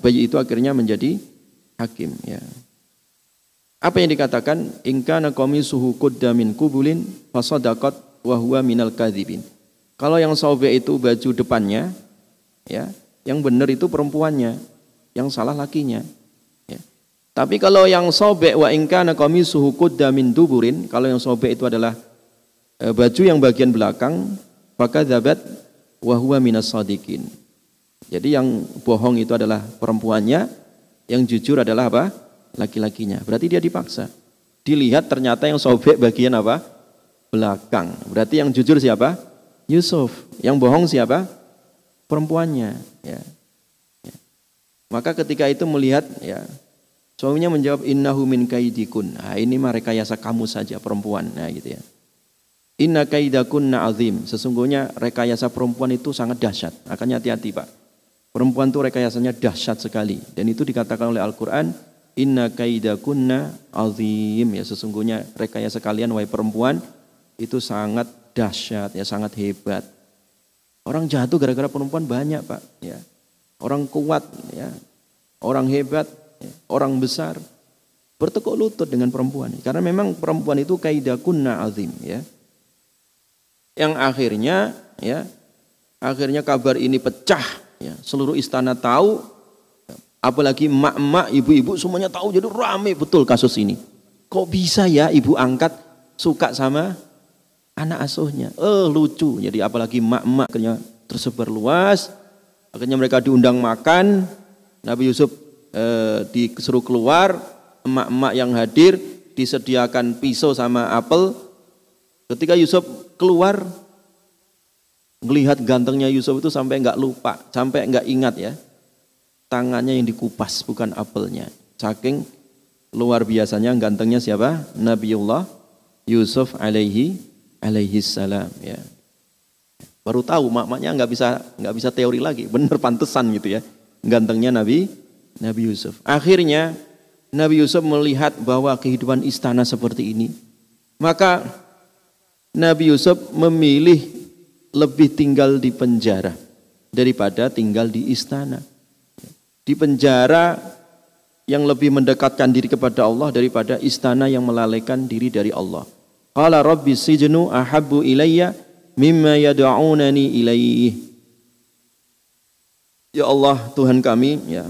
Bayi itu akhirnya menjadi hakim ya. Apa yang dikatakan ingkana suhu qudda min kubulin fasadaqat wa huwa minal. Kalau yang sobek itu baju depannya ya, yang benar itu perempuannya, yang salah lakinya. Tapi kalau yang sobek wa ingkana suhu qudda min duburin, kalau yang sobek itu adalah e, baju yang bagian belakang, maka zabat wa huwa minas sadiqin. Jadi yang bohong itu adalah perempuannya, yang jujur adalah apa? laki-lakinya. Berarti dia dipaksa. Dilihat ternyata yang sobek bagian apa? Belakang. Berarti yang jujur siapa? Yusuf. Yang bohong siapa? Perempuannya. Ya. ya. Maka ketika itu melihat ya suaminya menjawab innahu min kaidikun. Nah, ini mah rekayasa kamu saja perempuan. Nah gitu ya. Inna kaidakunna azim. Sesungguhnya rekayasa perempuan itu sangat dahsyat. Akannya hati-hati Pak. Perempuan itu rekayasanya dahsyat sekali. Dan itu dikatakan oleh Al-Quran Inna kaidakunna azim ya sesungguhnya rekayasa kalian wahai perempuan itu sangat dahsyat ya sangat hebat. Orang jatuh gara-gara perempuan banyak pak ya. Orang kuat ya, orang hebat. Orang besar bertekuk lutut dengan perempuan karena memang perempuan itu kaidakunna azim ya. Yang akhirnya ya akhirnya kabar ini pecah ya seluruh istana tahu Apalagi emak-emak, ibu-ibu semuanya tahu jadi rame betul kasus ini. Kok bisa ya ibu angkat suka sama anak asuhnya? Eh lucu. Jadi apalagi emak-emak akhirnya tersebar luas. Akhirnya mereka diundang makan. Nabi Yusuf eh, disuruh keluar. Emak-emak yang hadir disediakan pisau sama apel. Ketika Yusuf keluar, melihat gantengnya Yusuf itu sampai nggak lupa, sampai nggak ingat ya tangannya yang dikupas bukan apelnya. Saking luar biasanya gantengnya siapa? Nabiullah Yusuf alaihi alaihi salam ya. Baru tahu maknya nggak bisa nggak bisa teori lagi, bener pantesan gitu ya. Gantengnya Nabi Nabi Yusuf. Akhirnya Nabi Yusuf melihat bahwa kehidupan istana seperti ini, maka Nabi Yusuf memilih lebih tinggal di penjara daripada tinggal di istana di penjara yang lebih mendekatkan diri kepada Allah daripada istana yang melalaikan diri dari Allah. Qala rabbi sijnu ahabbu ilayya mimma yad'unani. Ya Allah Tuhan kami ya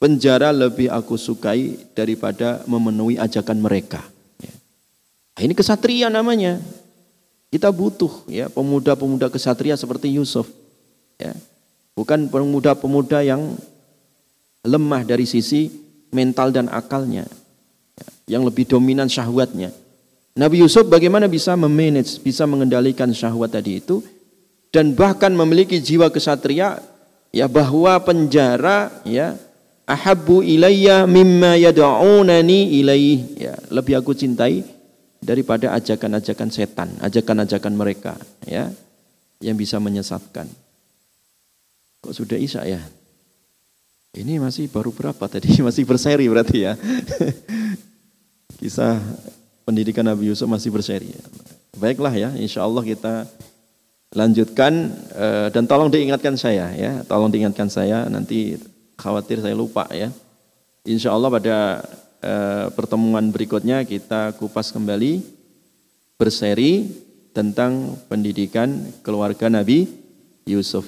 penjara lebih aku sukai daripada memenuhi ajakan mereka. Ya. Ini kesatria namanya. Kita butuh ya pemuda-pemuda kesatria seperti Yusuf. Ya. Bukan pemuda-pemuda yang lemah dari sisi mental dan akalnya yang lebih dominan syahwatnya. Nabi Yusuf bagaimana bisa memanage, bisa mengendalikan syahwat tadi itu dan bahkan memiliki jiwa kesatria ya bahwa penjara ya ahabbu ilayya mimma yad'unani ilaih ya lebih aku cintai daripada ajakan-ajakan setan, ajakan-ajakan mereka ya yang bisa menyesatkan. Kok sudah Isya ya? Ini masih baru berapa tadi? Masih berseri berarti ya. Kisah pendidikan Nabi Yusuf masih berseri. Baiklah ya, insya Allah kita lanjutkan eh, dan tolong diingatkan saya ya, tolong diingatkan saya nanti khawatir saya lupa ya. Insya Allah pada eh, pertemuan berikutnya kita kupas kembali berseri tentang pendidikan keluarga Nabi Yusuf.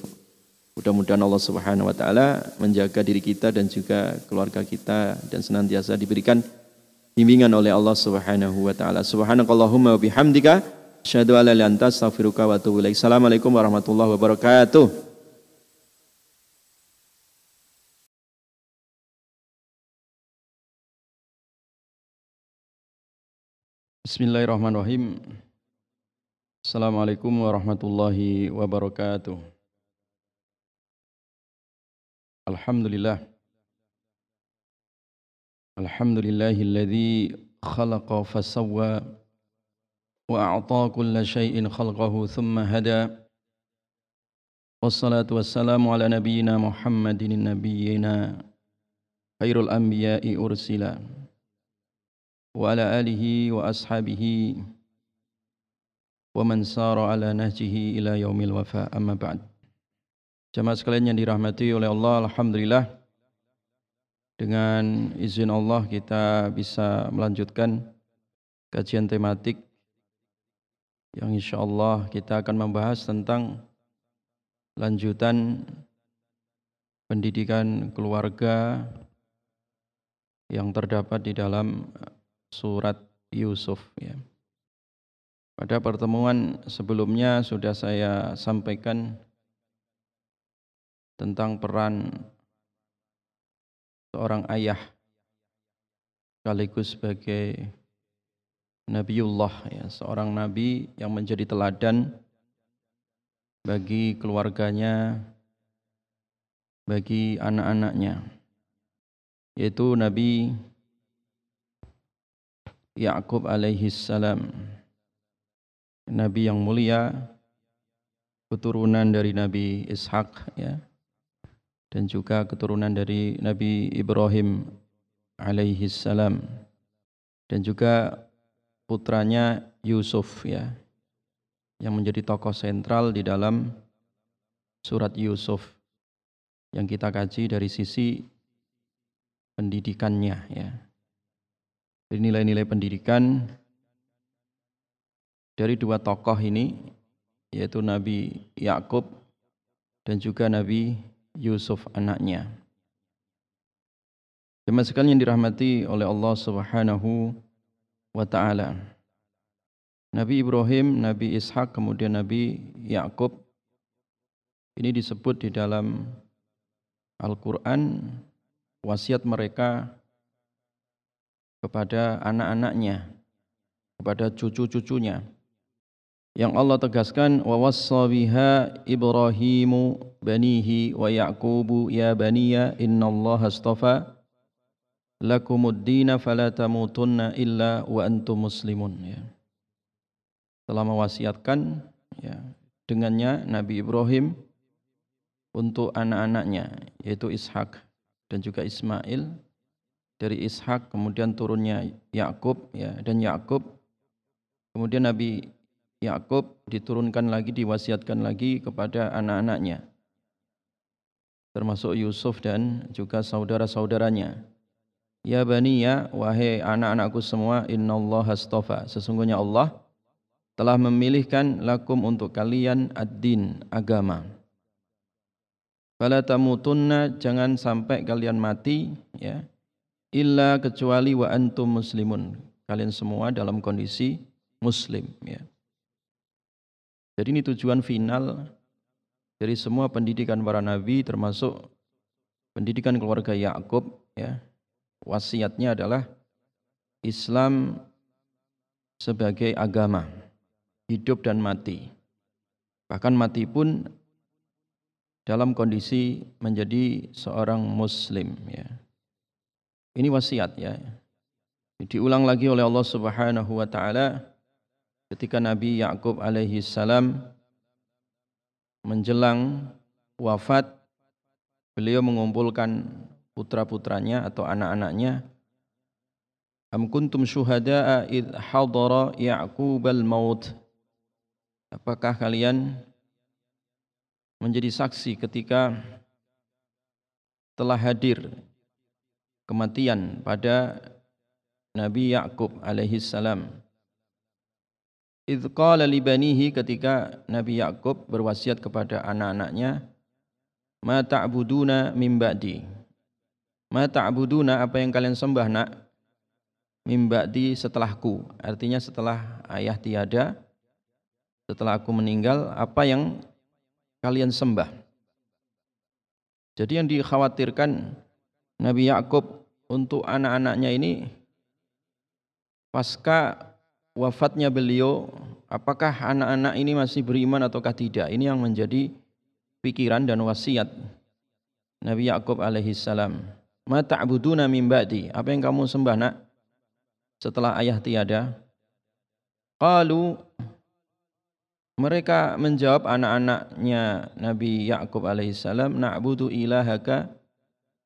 Mudah-mudahan Allah Subhanahu wa taala menjaga diri kita dan juga keluarga kita dan senantiasa diberikan bimbingan oleh Allah Subhanahu wa taala. Subhanakallahumma wa bihamdika Asyhadu an la ilaha illa wa atubu. Assalamualaikum warahmatullahi wabarakatuh. Bismillahirrahmanirrahim. Assalamualaikum warahmatullahi wabarakatuh. Alhamdulillah. Alhamdulillahilladzi khalaqa fasawwa wa a'ta kulla syai'in khalqahu thumma hada. Wassalatu wassalamu ala nabiyyina Muhammadin nabiyyina khairul anbiya'i ursila. وعلى آله وأصحابه ومن سار على نهجه إلى يوم الوفاء أما بعد Jamaah sekalian yang dirahmati oleh Allah Alhamdulillah Dengan izin Allah kita bisa melanjutkan kajian tematik Yang insya Allah kita akan membahas tentang lanjutan pendidikan keluarga yang terdapat di dalam surat Yusuf ya. Pada pertemuan sebelumnya sudah saya sampaikan tentang peran seorang ayah sekaligus sebagai Nabiullah ya, seorang nabi yang menjadi teladan bagi keluarganya, bagi anak-anaknya, yaitu Nabi Yakub alaihi salam. Nabi yang mulia keturunan dari Nabi Ishak ya. Dan juga keturunan dari Nabi Ibrahim alaihi salam. Dan juga putranya Yusuf ya yang menjadi tokoh sentral di dalam surat Yusuf yang kita kaji dari sisi pendidikannya ya nilai-nilai pendidikan dari dua tokoh ini yaitu Nabi Yakub dan juga Nabi Yusuf anaknya. Jemaah sekalian yang dirahmati oleh Allah Subhanahu wa taala. Nabi Ibrahim, Nabi Ishak, kemudian Nabi Yakub ini disebut di dalam Al-Qur'an wasiat mereka kepada anak-anaknya, kepada cucu-cucunya. Yang Allah tegaskan wa wassabiha Ibrahimu banihi wa Yaqubu ya baniya innallaha astafa lakumud dina fala tamutunna illa wa antum muslimun ya. Telah mewasiatkan ya dengannya Nabi Ibrahim untuk anak-anaknya yaitu Ishak dan juga Ismail dari Ishak kemudian turunnya Yakub ya dan Yakub kemudian Nabi Yakub diturunkan lagi diwasiatkan lagi kepada anak-anaknya termasuk Yusuf dan juga saudara-saudaranya. Ya bani ya wahai anak-anakku semua innallaha astafa sesungguhnya Allah telah memilihkan lakum untuk kalian ad-din agama. Fala tamutunna jangan sampai kalian mati ya illa kecuali wa antum muslimun. Kalian semua dalam kondisi muslim ya. Jadi ini tujuan final dari semua pendidikan para nabi termasuk pendidikan keluarga Yakub ya. Wasiatnya adalah Islam sebagai agama hidup dan mati. Bahkan mati pun dalam kondisi menjadi seorang muslim ya. Ini wasiat ya. Diulang lagi oleh Allah Subhanahu wa taala ketika Nabi Yakub alaihi salam menjelang wafat beliau mengumpulkan putra-putranya atau anak-anaknya Am kuntum syuhada'a id hadara Ya'qub al-maut Apakah kalian menjadi saksi ketika telah hadir kematian pada Nabi Yakub alaihi salam. Idz qala li banihi ketika Nabi Yakub berwasiat kepada anak-anaknya, "Ma ta'buduna min ba'di?" Ma ta'buduna apa yang kalian sembah, Nak? Min ba'di setelahku. Artinya setelah ayah tiada, setelah aku meninggal apa yang kalian sembah. Jadi yang dikhawatirkan Nabi Yakub untuk anak-anaknya ini pasca wafatnya beliau apakah anak-anak ini masih beriman ataukah tidak? Ini yang menjadi pikiran dan wasiat Nabi Yakub alaihi salam. Ma ta'buduna min ba'di? Apa yang kamu sembah nak? Setelah ayah tiada. Qalu mereka menjawab anak-anaknya Nabi Yakub alaihissalam na'budu ilahaka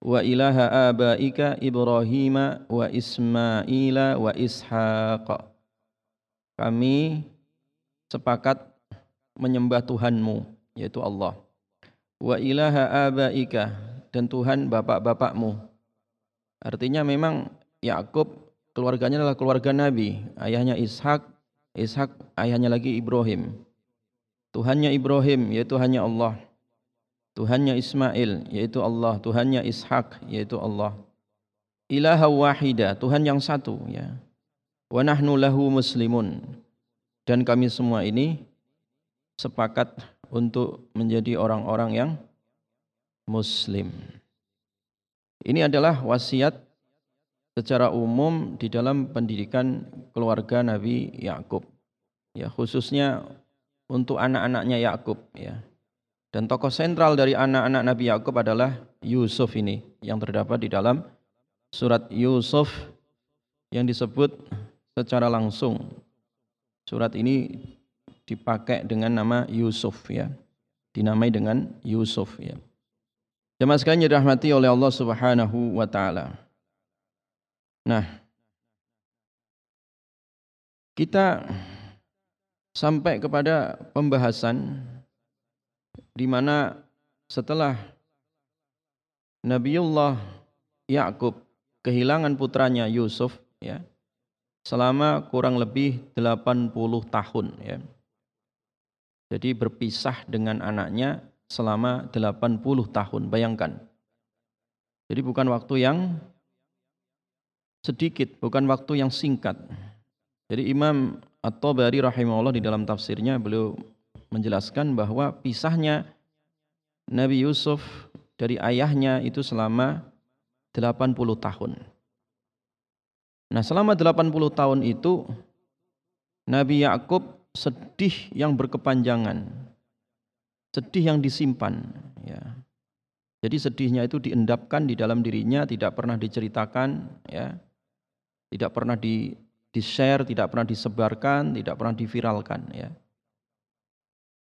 wa ilaha abaika Ibrahim wa Ismaila wa Ishaq kami sepakat menyembah Tuhanmu yaitu Allah wa ilaha abaika dan Tuhan bapak-bapakmu artinya memang Yakub keluarganya adalah keluarga Nabi. Ayahnya Ishak, Ishak ayahnya lagi Ibrahim. Tuhannya Ibrahim yaitu hanya Allah. Tuhannya Ismail yaitu Allah, Tuhannya Ishak yaitu Allah. Ilaha wahida, Tuhan yang satu ya. Wa nahnu lahu muslimun. Dan kami semua ini sepakat untuk menjadi orang-orang yang muslim. Ini adalah wasiat secara umum di dalam pendidikan keluarga Nabi Yakub. Ya, khususnya untuk anak-anaknya Yakub ya. Dan tokoh sentral dari anak-anak Nabi Yakub adalah Yusuf ini yang terdapat di dalam surat Yusuf yang disebut secara langsung. Surat ini dipakai dengan nama Yusuf ya. Dinamai dengan Yusuf ya. Jemaah sekalian dirahmati oleh Allah Subhanahu wa taala. Nah, kita sampai kepada pembahasan di mana setelah Nabiullah Yakub kehilangan putranya Yusuf ya selama kurang lebih 80 tahun ya. Jadi berpisah dengan anaknya selama 80 tahun. Bayangkan. Jadi bukan waktu yang sedikit, bukan waktu yang singkat. Jadi Imam At-Tabari rahimahullah di dalam tafsirnya beliau menjelaskan bahwa pisahnya Nabi Yusuf dari ayahnya itu selama 80 tahun. Nah, selama 80 tahun itu Nabi Yakub sedih yang berkepanjangan. Sedih yang disimpan, ya. Jadi sedihnya itu diendapkan di dalam dirinya, tidak pernah diceritakan, ya tidak pernah di di share, tidak pernah disebarkan, tidak pernah diviralkan ya.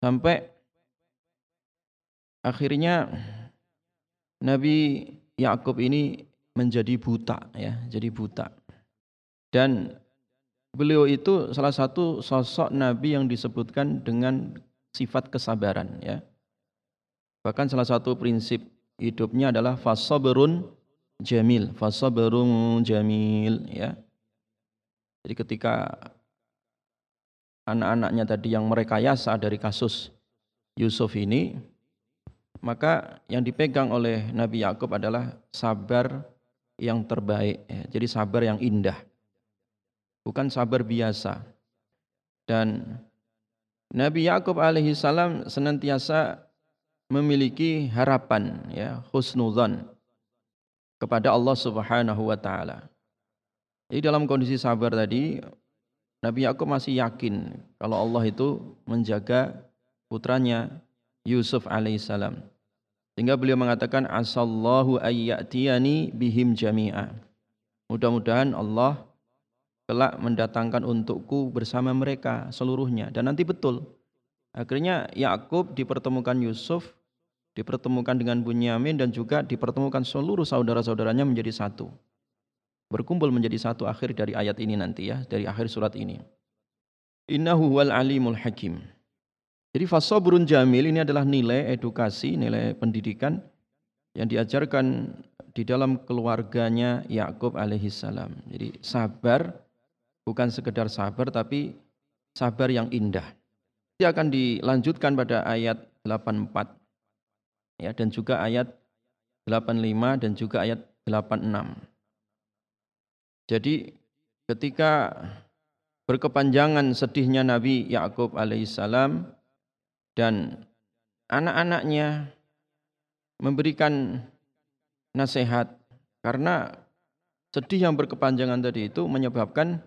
Sampai akhirnya Nabi Yakub ini menjadi buta ya, jadi buta. Dan beliau itu salah satu sosok nabi yang disebutkan dengan sifat kesabaran ya. Bahkan salah satu prinsip hidupnya adalah fasabrun jamil, fasabrun jamil ya. Jadi ketika anak-anaknya tadi yang merekayasa dari kasus Yusuf ini, maka yang dipegang oleh Nabi Yakub adalah sabar yang terbaik, ya. jadi sabar yang indah, bukan sabar biasa. Dan Nabi Yakub alaihi salam senantiasa memiliki harapan, ya, husnuzan kepada Allah Subhanahu wa taala. Jadi dalam kondisi sabar tadi Nabi Yakub masih yakin kalau Allah itu menjaga putranya Yusuf alaihissalam. Sehingga beliau mengatakan asallahu ayyatiyani bihim jami'a. Mudah-mudahan Allah kelak mendatangkan untukku bersama mereka seluruhnya dan nanti betul. Akhirnya Yakub dipertemukan Yusuf dipertemukan dengan Bunyamin dan juga dipertemukan seluruh saudara-saudaranya menjadi satu. Berkumpul menjadi satu akhir dari ayat ini nanti ya, dari akhir surat ini. Innahu wal alimul hakim. Jadi fasobrun jamil ini adalah nilai edukasi, nilai pendidikan yang diajarkan di dalam keluarganya Yakub alaihissalam. Jadi sabar bukan sekedar sabar tapi sabar yang indah. Ini akan dilanjutkan pada ayat 84 ya dan juga ayat 85 dan juga ayat 86. Jadi ketika berkepanjangan sedihnya Nabi Yakub alaihissalam dan anak-anaknya memberikan nasihat karena sedih yang berkepanjangan tadi itu menyebabkan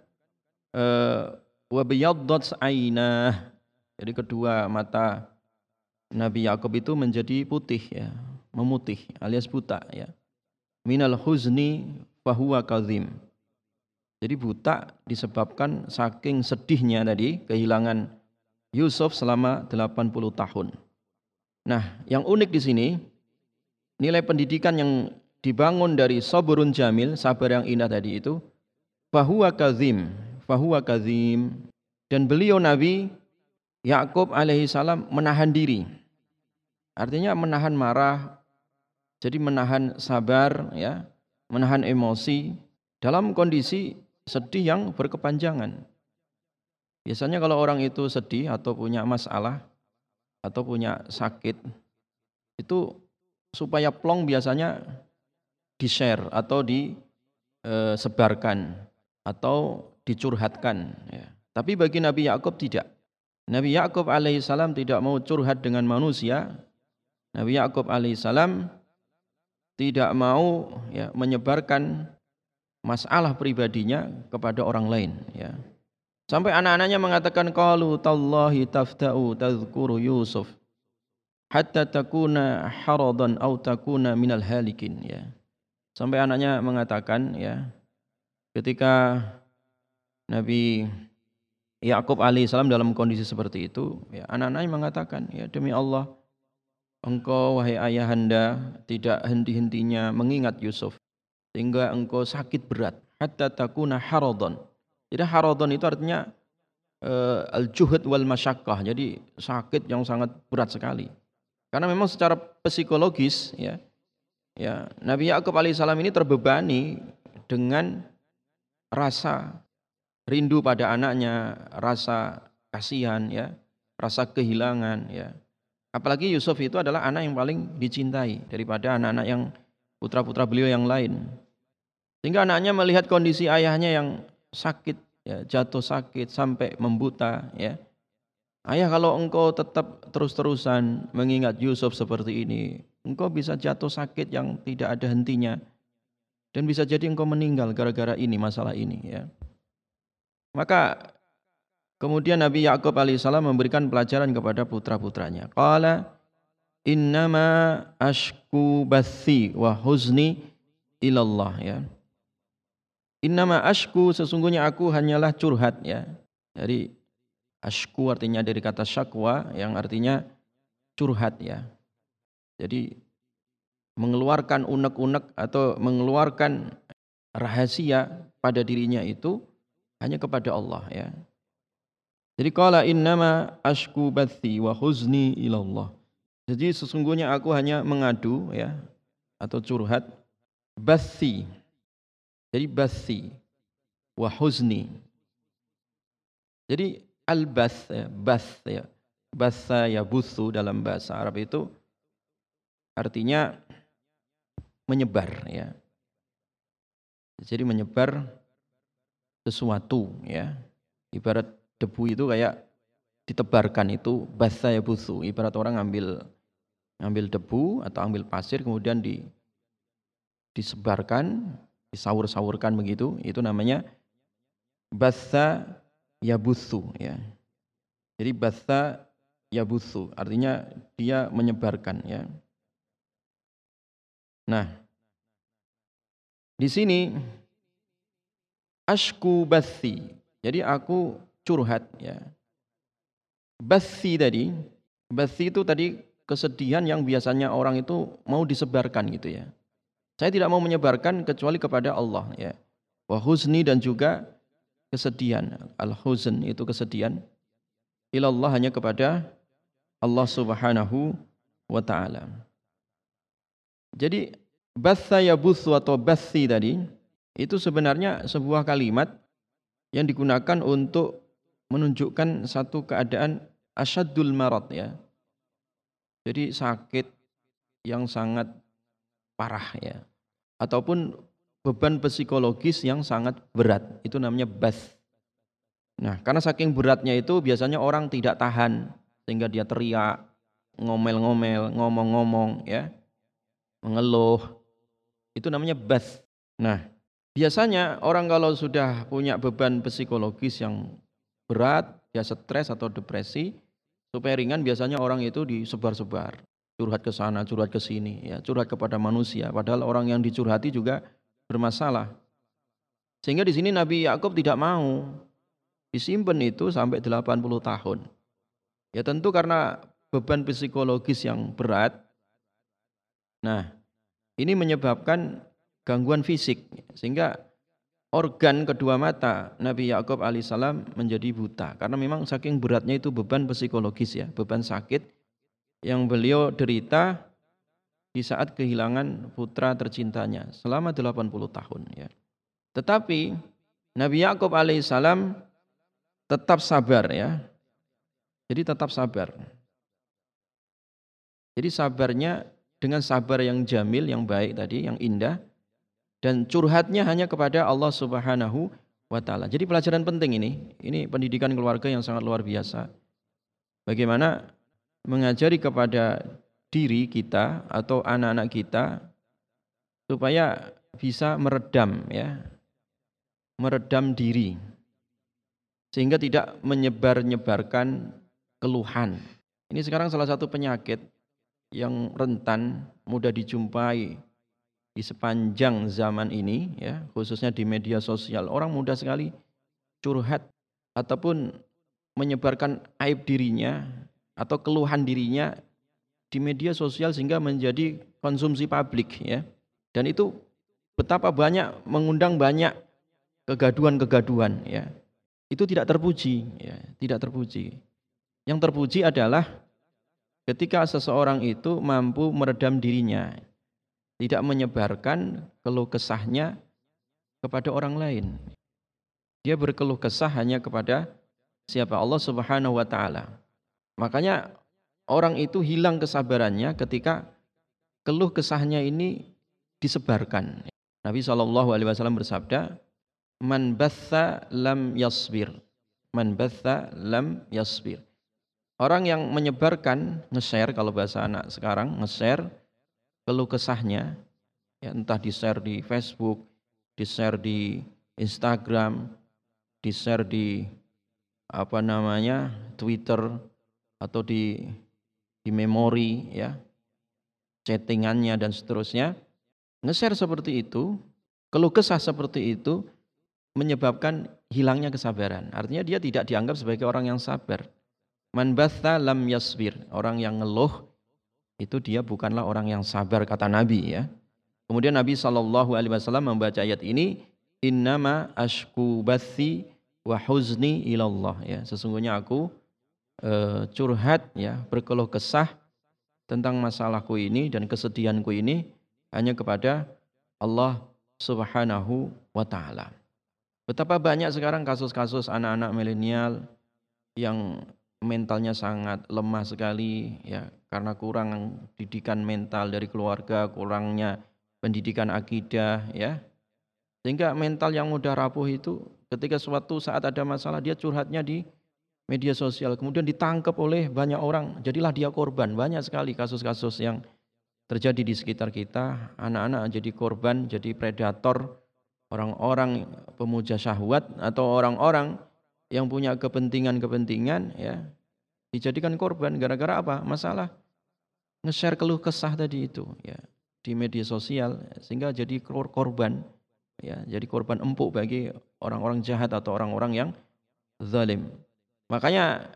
eh, wabiyaddat ainah jadi kedua mata Nabi Yakub itu menjadi putih ya memutih alias buta ya. Minal huzni fahuwa kazim jadi buta disebabkan saking sedihnya tadi kehilangan Yusuf selama 80 tahun. Nah, yang unik di sini nilai pendidikan yang dibangun dari sabrun jamil, sabar yang indah tadi itu fahuwa kazim, fahuwa kazim dan beliau Nabi Yakub alaihi salam menahan diri. Artinya menahan marah, jadi menahan sabar ya, menahan emosi dalam kondisi sedih yang berkepanjangan. Biasanya kalau orang itu sedih atau punya masalah atau punya sakit itu supaya plong biasanya di-share atau disebarkan e, atau dicurhatkan ya. Tapi bagi Nabi Yakub tidak. Nabi Yakub alaihissalam tidak mau curhat dengan manusia. Nabi Yakub alaihissalam tidak mau ya, menyebarkan masalah pribadinya kepada orang lain ya. Sampai anak-anaknya mengatakan qalu tallahi tafta'u tadhkuru Yusuf hatta takuna haradan au takuna minal halikin ya. Sampai anaknya mengatakan ya ketika Nabi Yakub alaihissalam dalam kondisi seperti itu ya anak-anaknya mengatakan ya demi Allah engkau wahai ayahanda tidak henti-hentinya mengingat Yusuf sehingga engkau sakit berat hatta takuna haradon. Jadi haradon itu artinya uh, al-juhud wal masyakkah. Jadi sakit yang sangat berat sekali. Karena memang secara psikologis ya ya Nabi Yakub alaihissalam ini terbebani dengan rasa rindu pada anaknya, rasa kasihan ya, rasa kehilangan ya. Apalagi Yusuf itu adalah anak yang paling dicintai daripada anak-anak yang putra-putra beliau yang lain. Sehingga anaknya melihat kondisi ayahnya yang sakit, ya, jatuh sakit sampai membuta, ya. Ayah kalau engkau tetap terus-terusan mengingat Yusuf seperti ini, engkau bisa jatuh sakit yang tidak ada hentinya. Dan bisa jadi engkau meninggal gara-gara ini, masalah ini. Ya. Maka kemudian Nabi Yakub alaihissalam memberikan pelajaran kepada putra-putranya. Qala innama ashku bathi wa huzni ilallah ya. Innama ashku sesungguhnya aku hanyalah curhat ya. Jadi ashku artinya dari kata syakwa yang artinya curhat ya. Jadi mengeluarkan unek-unek atau mengeluarkan rahasia pada dirinya itu hanya kepada Allah ya. Jadi qala innama ashku bathi wa huzni ilallah. Jadi sesungguhnya aku hanya mengadu ya atau curhat bathi jadi basi wa huzni. Jadi al-bath ya, bath ya. Basa ya busu dalam bahasa Arab itu artinya menyebar ya. Jadi menyebar sesuatu ya. Ibarat debu itu kayak ditebarkan itu basa ya busu. Ibarat orang ngambil ngambil debu atau ambil pasir kemudian di disebarkan disaur-saurkan begitu, itu namanya basa yabusu ya. Jadi basa yabusu artinya dia menyebarkan ya. Nah, di sini ashku basi. Jadi aku curhat ya. Basi tadi, basi itu tadi kesedihan yang biasanya orang itu mau disebarkan gitu ya. Saya tidak mau menyebarkan kecuali kepada Allah ya. Wa huzni dan juga kesedihan. Al huzn itu kesedihan. Ilallah hanya kepada Allah Subhanahu wa taala. Jadi batha atau bathi tadi itu sebenarnya sebuah kalimat yang digunakan untuk menunjukkan satu keadaan asyadul marad ya. Jadi sakit yang sangat parah ya ataupun beban psikologis yang sangat berat itu namanya bas Nah, karena saking beratnya itu biasanya orang tidak tahan sehingga dia teriak, ngomel-ngomel, ngomong-ngomong ya. Mengeluh. Itu namanya bath. Nah, biasanya orang kalau sudah punya beban psikologis yang berat, dia stres atau depresi, supaya ringan biasanya orang itu disebar-sebar curhat ke sana, curhat ke sini, ya, curhat kepada manusia. Padahal orang yang dicurhati juga bermasalah. Sehingga di sini Nabi Yakub tidak mau disimpan itu sampai 80 tahun. Ya tentu karena beban psikologis yang berat. Nah, ini menyebabkan gangguan fisik sehingga organ kedua mata Nabi Yakub alaihissalam menjadi buta karena memang saking beratnya itu beban psikologis ya, beban sakit yang beliau derita di saat kehilangan putra tercintanya selama 80 tahun ya. Tetapi Nabi Yakub alaihissalam tetap sabar ya. Jadi tetap sabar. Jadi sabarnya dengan sabar yang jamil, yang baik tadi, yang indah dan curhatnya hanya kepada Allah Subhanahu wa taala. Jadi pelajaran penting ini, ini pendidikan keluarga yang sangat luar biasa. Bagaimana mengajari kepada diri kita atau anak-anak kita supaya bisa meredam ya. Meredam diri. Sehingga tidak menyebar-nyebarkan keluhan. Ini sekarang salah satu penyakit yang rentan mudah dijumpai di sepanjang zaman ini ya. Khususnya di media sosial. Orang mudah sekali curhat ataupun menyebarkan aib dirinya atau keluhan dirinya di media sosial sehingga menjadi konsumsi publik ya. Dan itu betapa banyak mengundang banyak kegaduhan-kegaduhan ya. Itu tidak terpuji ya, tidak terpuji. Yang terpuji adalah ketika seseorang itu mampu meredam dirinya, tidak menyebarkan keluh kesahnya kepada orang lain. Dia berkeluh kesah hanya kepada siapa Allah Subhanahu wa taala. Makanya orang itu hilang kesabarannya ketika keluh kesahnya ini disebarkan. Nabi Shallallahu Alaihi Wasallam bersabda, "Man batha lam yasbir, man batha lam yasbir." Orang yang menyebarkan, nge-share kalau bahasa anak sekarang, nge-share keluh kesahnya, ya entah di-share di Facebook, di-share di Instagram, di-share di apa namanya Twitter, atau di di memori ya chattingannya dan seterusnya nge-share seperti itu keluh kesah seperti itu menyebabkan hilangnya kesabaran. Artinya dia tidak dianggap sebagai orang yang sabar. Man batha lam yasbir. Orang yang ngeluh itu dia bukanlah orang yang sabar kata Nabi ya. Kemudian Nabi Shallallahu alaihi wasallam membaca ayat ini innama ashku bathi wa huzni ilallah ya. Sesungguhnya aku uh, curhat ya, berkeluh kesah tentang masalahku ini dan kesedihanku ini hanya kepada Allah Subhanahu wa taala. Betapa banyak sekarang kasus-kasus anak-anak milenial yang mentalnya sangat lemah sekali ya karena kurang didikan mental dari keluarga, kurangnya pendidikan akidah ya. Sehingga mental yang mudah rapuh itu ketika suatu saat ada masalah dia curhatnya di media sosial. Kemudian ditangkap oleh banyak orang. Jadilah dia korban. Banyak sekali kasus-kasus yang terjadi di sekitar kita. Anak-anak jadi korban jadi predator orang-orang pemuja syahwat atau orang-orang yang punya kepentingan-kepentingan ya dijadikan korban gara-gara apa? Masalah nge-share keluh kesah tadi itu ya di media sosial sehingga jadi korban ya jadi korban empuk bagi orang-orang jahat atau orang-orang yang zalim Makanya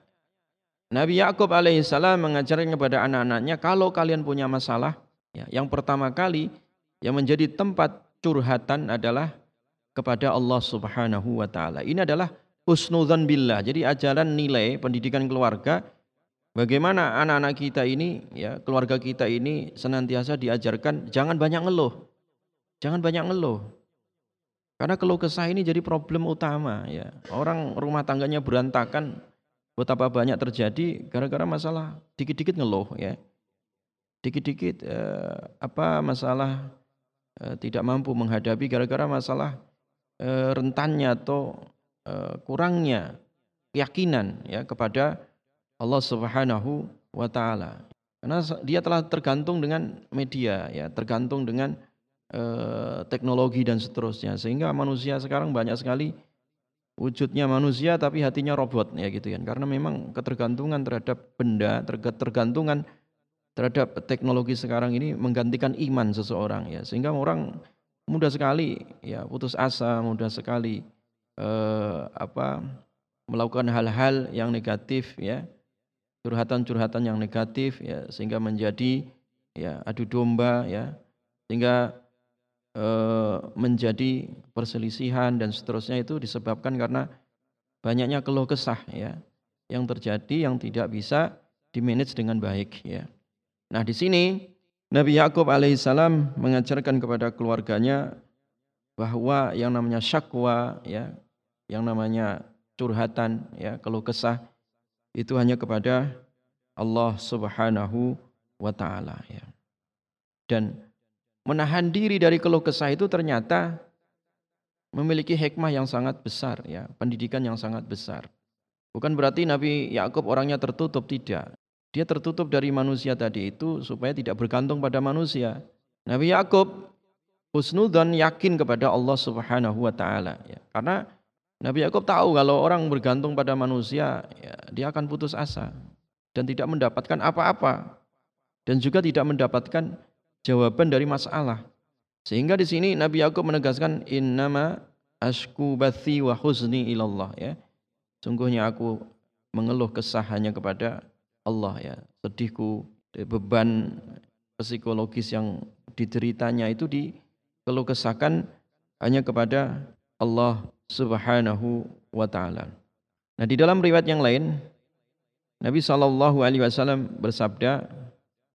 Nabi Yakub alaihissalam mengajarkan kepada anak-anaknya kalau kalian punya masalah, ya, yang pertama kali yang menjadi tempat curhatan adalah kepada Allah Subhanahu wa taala. Ini adalah husnudzan billah. Jadi ajaran nilai pendidikan keluarga bagaimana anak-anak kita ini ya, keluarga kita ini senantiasa diajarkan jangan banyak ngeluh. Jangan banyak ngeluh. Karena keluh kesah ini jadi problem utama ya. Orang rumah tangganya berantakan betapa banyak terjadi gara-gara masalah dikit-dikit ngeluh ya. Dikit-dikit eh, apa masalah eh, tidak mampu menghadapi gara-gara masalah eh, rentannya atau eh, kurangnya keyakinan ya kepada Allah Subhanahu wa taala. Karena dia telah tergantung dengan media ya, tergantung dengan eh, teknologi dan seterusnya. Sehingga manusia sekarang banyak sekali wujudnya manusia tapi hatinya robot ya gitu kan. Karena memang ketergantungan terhadap benda, tergantungan terhadap teknologi sekarang ini menggantikan iman seseorang ya. Sehingga orang mudah sekali ya putus asa, mudah sekali eh, apa melakukan hal-hal yang negatif ya curhatan-curhatan yang negatif ya sehingga menjadi ya adu domba ya sehingga menjadi perselisihan dan seterusnya itu disebabkan karena banyaknya keluh kesah ya yang terjadi yang tidak bisa dimanage dengan baik ya. Nah, di sini Nabi Yakub alaihissalam mengajarkan kepada keluarganya bahwa yang namanya syakwa ya, yang namanya curhatan ya, keluh kesah itu hanya kepada Allah Subhanahu wa taala ya. Dan menahan diri dari keluh kesah itu ternyata memiliki hikmah yang sangat besar ya, pendidikan yang sangat besar. Bukan berarti Nabi Yakub orangnya tertutup tidak. Dia tertutup dari manusia tadi itu supaya tidak bergantung pada manusia. Nabi Yakub husnudzan yakin kepada Allah Subhanahu wa taala ya. Karena Nabi Yakub tahu kalau orang bergantung pada manusia, ya, dia akan putus asa dan tidak mendapatkan apa-apa dan juga tidak mendapatkan jawaban dari masalah. Sehingga di sini Nabi Yakub menegaskan innama ashku bathi wa ilallah ya. Sungguhnya aku mengeluh kesah hanya kepada Allah ya. Sedihku, beban psikologis yang dideritanya itu dikeluh kesahkan hanya kepada Allah Subhanahu wa taala. Nah, di dalam riwayat yang lain Nabi sallallahu alaihi wasallam bersabda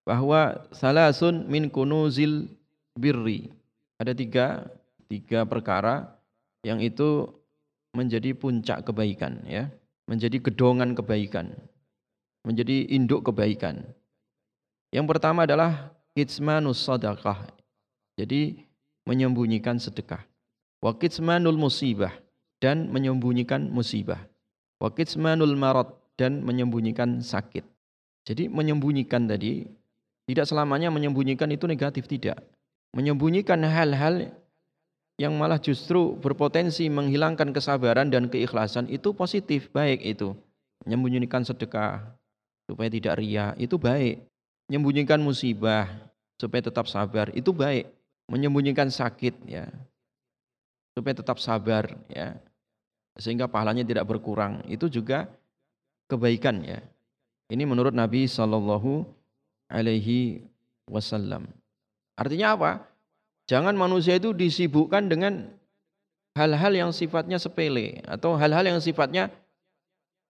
bahwa salasun min kunuzil birri. Ada tiga, tiga perkara yang itu menjadi puncak kebaikan ya, menjadi gedongan kebaikan, menjadi induk kebaikan. Yang pertama adalah kitmanus sadaqah. Jadi menyembunyikan sedekah. Wa kitmanul musibah dan menyembunyikan musibah. Wa kitmanul marad dan menyembunyikan sakit. Jadi menyembunyikan tadi tidak selamanya menyembunyikan itu negatif tidak. Menyembunyikan hal-hal yang malah justru berpotensi menghilangkan kesabaran dan keikhlasan itu positif, baik itu. Menyembunyikan sedekah supaya tidak ria itu baik. Menyembunyikan musibah supaya tetap sabar itu baik. Menyembunyikan sakit ya supaya tetap sabar ya sehingga pahalanya tidak berkurang. Itu juga kebaikan ya. Ini menurut Nabi Shallallahu Alaihi Wasallam. Artinya apa? Jangan manusia itu disibukkan dengan hal-hal yang sifatnya sepele atau hal-hal yang sifatnya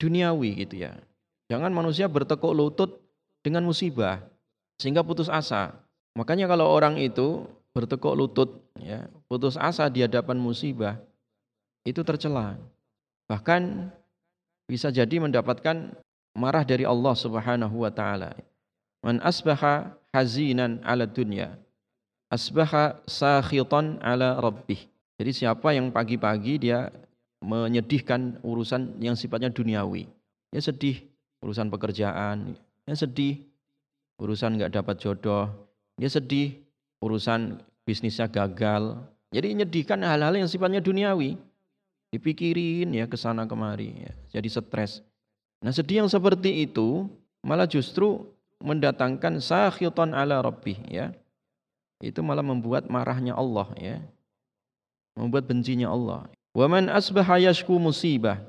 duniawi gitu ya. Jangan manusia bertekuk lutut dengan musibah sehingga putus asa. Makanya kalau orang itu bertekuk lutut ya, putus asa di hadapan musibah itu tercela. Bahkan bisa jadi mendapatkan marah dari Allah Subhanahu wa taala. Man asbaha hazinan ala dunya asbaha sakhitan ala rabbih. Jadi siapa yang pagi-pagi dia menyedihkan urusan yang sifatnya duniawi. Ya sedih urusan pekerjaan, ya sedih urusan nggak dapat jodoh, ya sedih urusan bisnisnya gagal. Jadi menyedihkan hal-hal yang sifatnya duniawi dipikirin ya ke sana kemari ya, jadi stres. Nah, sedih yang seperti itu malah justru mendatangkan sakhitan ala rabbih ya. Itu malah membuat marahnya Allah ya. Membuat bencinya Allah. Wa man asbaha yashku musibah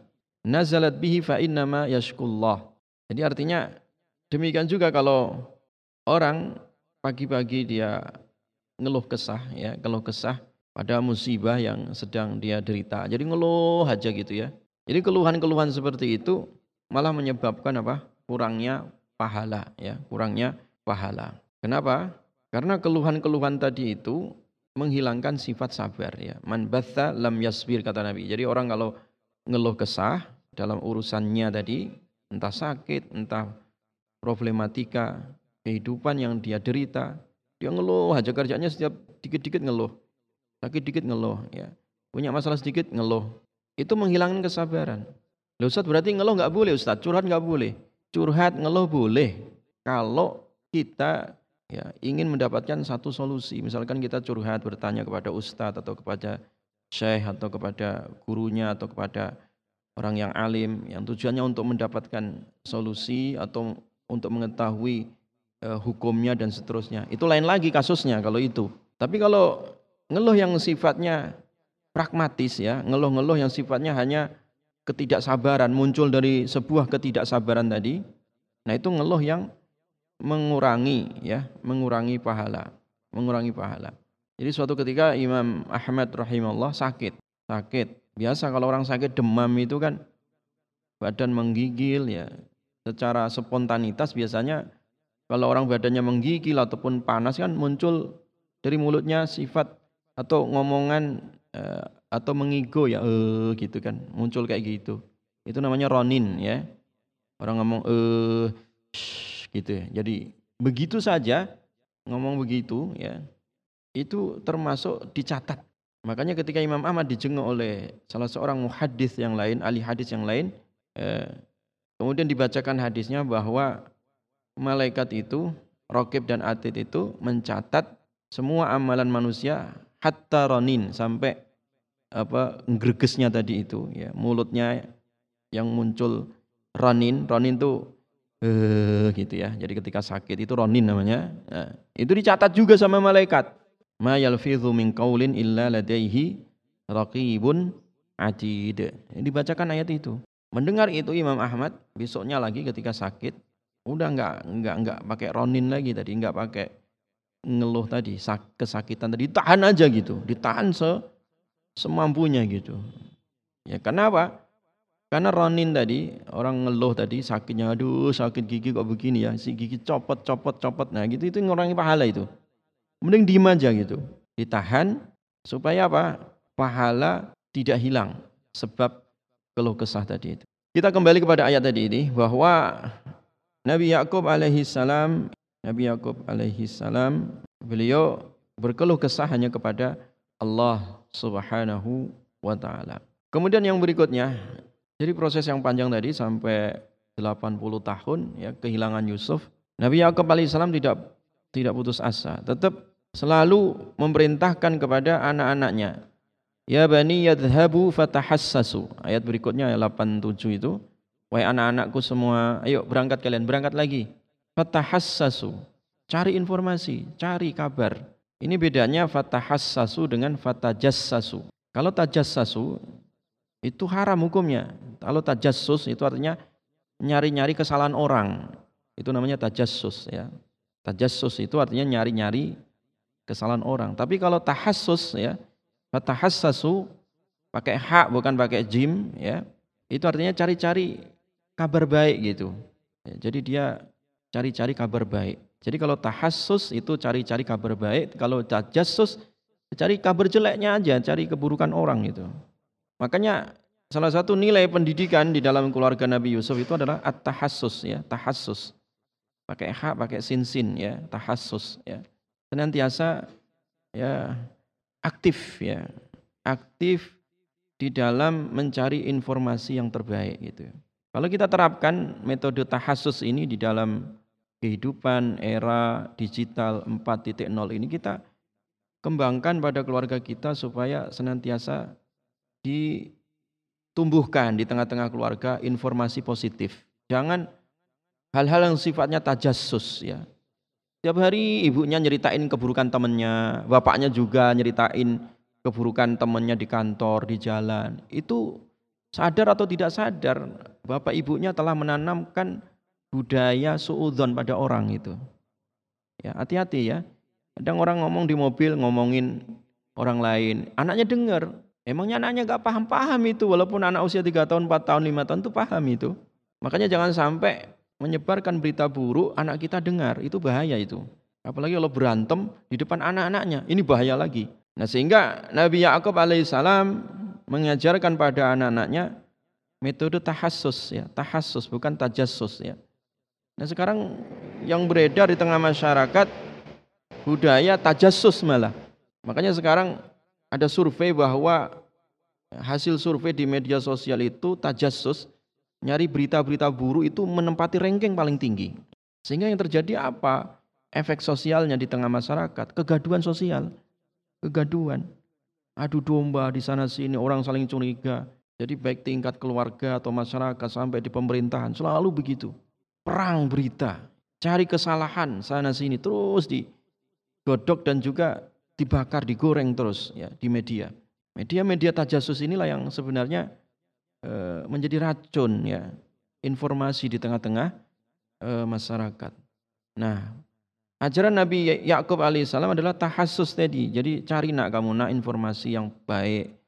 nazalat bihi fa innama yashkullah. Jadi artinya demikian juga kalau orang pagi-pagi dia ngeluh kesah ya, keluh kesah pada musibah yang sedang dia derita. Jadi ngeluh aja gitu ya. Jadi keluhan-keluhan seperti itu malah menyebabkan apa? Kurangnya pahala ya, kurangnya pahala. Kenapa? Karena keluhan-keluhan tadi itu menghilangkan sifat sabar ya. Man batha lam yasbir kata Nabi. Jadi orang kalau ngeluh kesah dalam urusannya tadi, entah sakit, entah problematika kehidupan yang dia derita, dia ngeluh aja kerjanya setiap dikit-dikit ngeluh sakit dikit ngeluh ya punya masalah sedikit ngeluh itu menghilangkan kesabaran Loh Ustaz berarti ngeluh nggak boleh Ustaz, curhat nggak boleh. Curhat ngeluh boleh kalau kita ya ingin mendapatkan satu solusi. Misalkan kita curhat bertanya kepada ustadz atau kepada syekh atau kepada gurunya atau kepada orang yang alim yang tujuannya untuk mendapatkan solusi atau untuk mengetahui uh, hukumnya dan seterusnya. Itu lain lagi kasusnya kalau itu. Tapi kalau ngeluh yang sifatnya pragmatis ya, ngeluh-ngeluh yang sifatnya hanya ketidaksabaran muncul dari sebuah ketidaksabaran tadi. Nah, itu ngeluh yang mengurangi ya, mengurangi pahala, mengurangi pahala. Jadi suatu ketika Imam Ahmad rahimahullah sakit, sakit. Biasa kalau orang sakit demam itu kan badan menggigil ya. Secara spontanitas biasanya kalau orang badannya menggigil ataupun panas kan muncul dari mulutnya sifat atau ngomongan eh, atau mengigo ya eh gitu kan muncul kayak gitu itu namanya ronin ya orang ngomong eh gitu ya. Jadi begitu saja ngomong begitu ya itu termasuk dicatat. Makanya ketika Imam Ahmad dijenguk oleh salah seorang muhadis yang lain, ahli hadis yang lain, eh, kemudian dibacakan hadisnya bahwa malaikat itu, rokib dan atid itu mencatat semua amalan manusia hatta ronin sampai apa gregesnya tadi itu ya mulutnya yang muncul ronin ronin itu eh gitu ya. Jadi ketika sakit itu ronin namanya. Nah, itu dicatat juga sama malaikat. Ma yalfidhu min qaulin illa ladaihi raqibun atid. Dibacakan ayat itu. Mendengar itu Imam Ahmad besoknya lagi ketika sakit udah enggak enggak enggak pakai ronin lagi tadi, enggak pakai ngeluh tadi, kesakitan tadi tahan aja gitu, ditahan se semampunya gitu. Ya kenapa? Karena Ronin tadi, orang ngeluh tadi sakitnya, aduh sakit gigi kok begini ya, si gigi copot, copot, copot. Nah gitu itu ngurangi pahala itu. Mending diem aja gitu. Ditahan supaya apa? Pahala tidak hilang sebab keluh kesah tadi itu. Kita kembali kepada ayat tadi ini bahwa Nabi Yakub alaihi salam, Nabi Yakub alaihi salam, beliau berkeluh kesah hanya kepada Allah Subhanahu wa taala. Kemudian yang berikutnya, jadi proses yang panjang tadi sampai 80 tahun ya kehilangan Yusuf. Nabi Yakub alaihissalam tidak tidak putus asa, tetap selalu memerintahkan kepada anak-anaknya. Ya bani yadhabu fatahassasu. Ayat berikutnya ayat 87 itu. Wahai anak-anakku semua, ayo berangkat kalian, berangkat lagi. Fatahassasu. Cari informasi, cari kabar. Ini bedanya fatahassasu dengan fatajassasu. Kalau tajassasu itu haram hukumnya. Kalau tajassus itu artinya nyari-nyari kesalahan orang. Itu namanya tajassus ya. Tajassus itu artinya nyari-nyari kesalahan orang. Tapi kalau tahassus ya, tahassasu pakai hak bukan pakai jim ya. Itu artinya cari-cari kabar baik gitu. Ya, jadi dia cari-cari kabar baik. Jadi kalau tahassus itu cari-cari kabar baik, kalau tajassus cari kabar jeleknya aja, cari keburukan orang gitu. Makanya salah satu nilai pendidikan di dalam keluarga Nabi Yusuf itu adalah at-tahassus ya, tahassus. Pakai hak, pakai sin-sin ya, tahassus ya. Senantiasa ya aktif ya. Aktif di dalam mencari informasi yang terbaik gitu. Kalau kita terapkan metode tahassus ini di dalam kehidupan era digital 4.0 ini kita kembangkan pada keluarga kita supaya senantiasa ditumbuhkan di tengah-tengah keluarga informasi positif. Jangan hal-hal yang sifatnya tajassus ya. Tiap hari ibunya nyeritain keburukan temannya, bapaknya juga nyeritain keburukan temannya di kantor, di jalan. Itu sadar atau tidak sadar, bapak ibunya telah menanamkan budaya suudon pada orang itu. Ya, hati-hati ya. Kadang orang ngomong di mobil ngomongin orang lain, anaknya dengar, Emangnya anaknya gak paham-paham itu walaupun anak usia 3 tahun, 4 tahun, 5 tahun itu paham itu. Makanya jangan sampai menyebarkan berita buruk anak kita dengar, itu bahaya itu. Apalagi kalau berantem di depan anak-anaknya, ini bahaya lagi. Nah sehingga Nabi Yakub alaihissalam mengajarkan pada anak-anaknya metode tahassus ya, tahassus bukan tajassus ya. Nah sekarang yang beredar di tengah masyarakat budaya tajassus malah. Makanya sekarang ada survei bahwa hasil survei di media sosial itu tajassus nyari berita-berita buruk itu menempati ranking paling tinggi. Sehingga yang terjadi apa? Efek sosialnya di tengah masyarakat, kegaduhan sosial, kegaduhan. Adu domba di sana sini, orang saling curiga. Jadi baik tingkat keluarga atau masyarakat sampai di pemerintahan selalu begitu. Perang berita, cari kesalahan sana sini terus digodok dan juga dibakar, digoreng terus ya di media. Media-media tajasus inilah yang sebenarnya e, menjadi racun ya informasi di tengah-tengah e, masyarakat. Nah, ajaran Nabi ya-, Yakub alaihissalam adalah tahassus tadi. Jadi cari nak kamu nak informasi yang baik.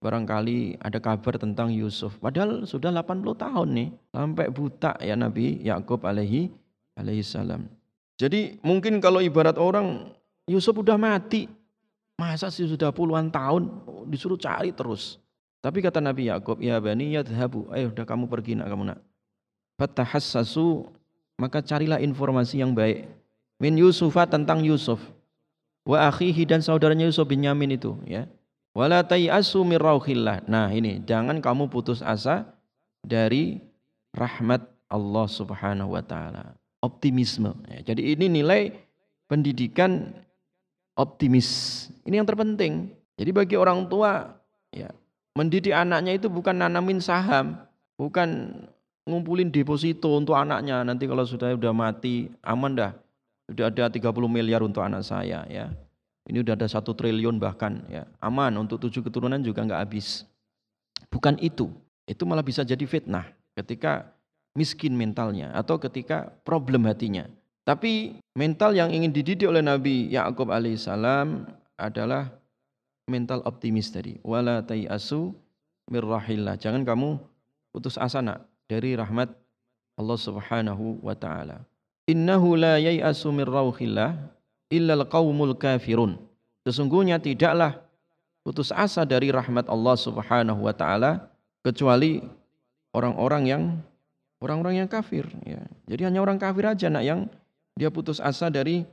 Barangkali ada kabar tentang Yusuf. Padahal sudah 80 tahun nih sampai buta ya Nabi Yakub alaihi alaihissalam. Jadi mungkin kalau ibarat orang Yusuf udah mati, Masa sih sudah puluhan tahun disuruh cari terus. Tapi kata Nabi Yakub, ya bani yadhabu, ayo udah kamu pergi nak kamu nak. Fatahassasu, maka carilah informasi yang baik. Min Yusufa tentang Yusuf. Wa akhihi dan saudaranya Yusuf bin Yamin itu. ya. Wala tayasu min Nah ini, jangan kamu putus asa dari rahmat Allah subhanahu wa ta'ala. Optimisme. Ya, jadi ini nilai pendidikan optimis. Ini yang terpenting. Jadi bagi orang tua ya mendidik anaknya itu bukan nanamin saham, bukan ngumpulin deposito untuk anaknya. Nanti kalau sudah sudah mati aman dah. Sudah ada 30 miliar untuk anak saya ya. Ini udah ada satu triliun bahkan ya. Aman untuk tujuh keturunan juga nggak habis. Bukan itu. Itu malah bisa jadi fitnah ketika miskin mentalnya atau ketika problem hatinya. Tapi mental yang ingin dididik oleh Nabi Yakub alaihissalam adalah mental optimis tadi. Wala tayasu mirrahillah. Jangan kamu putus asa nak dari rahmat Allah Subhanahu wa taala. Innahu la yayasu rauhillah illa alqaumul kafirun. Sesungguhnya tidaklah putus asa dari rahmat Allah Subhanahu wa taala kecuali orang-orang yang orang-orang yang kafir ya. Jadi hanya orang kafir aja nak yang dia putus asa dari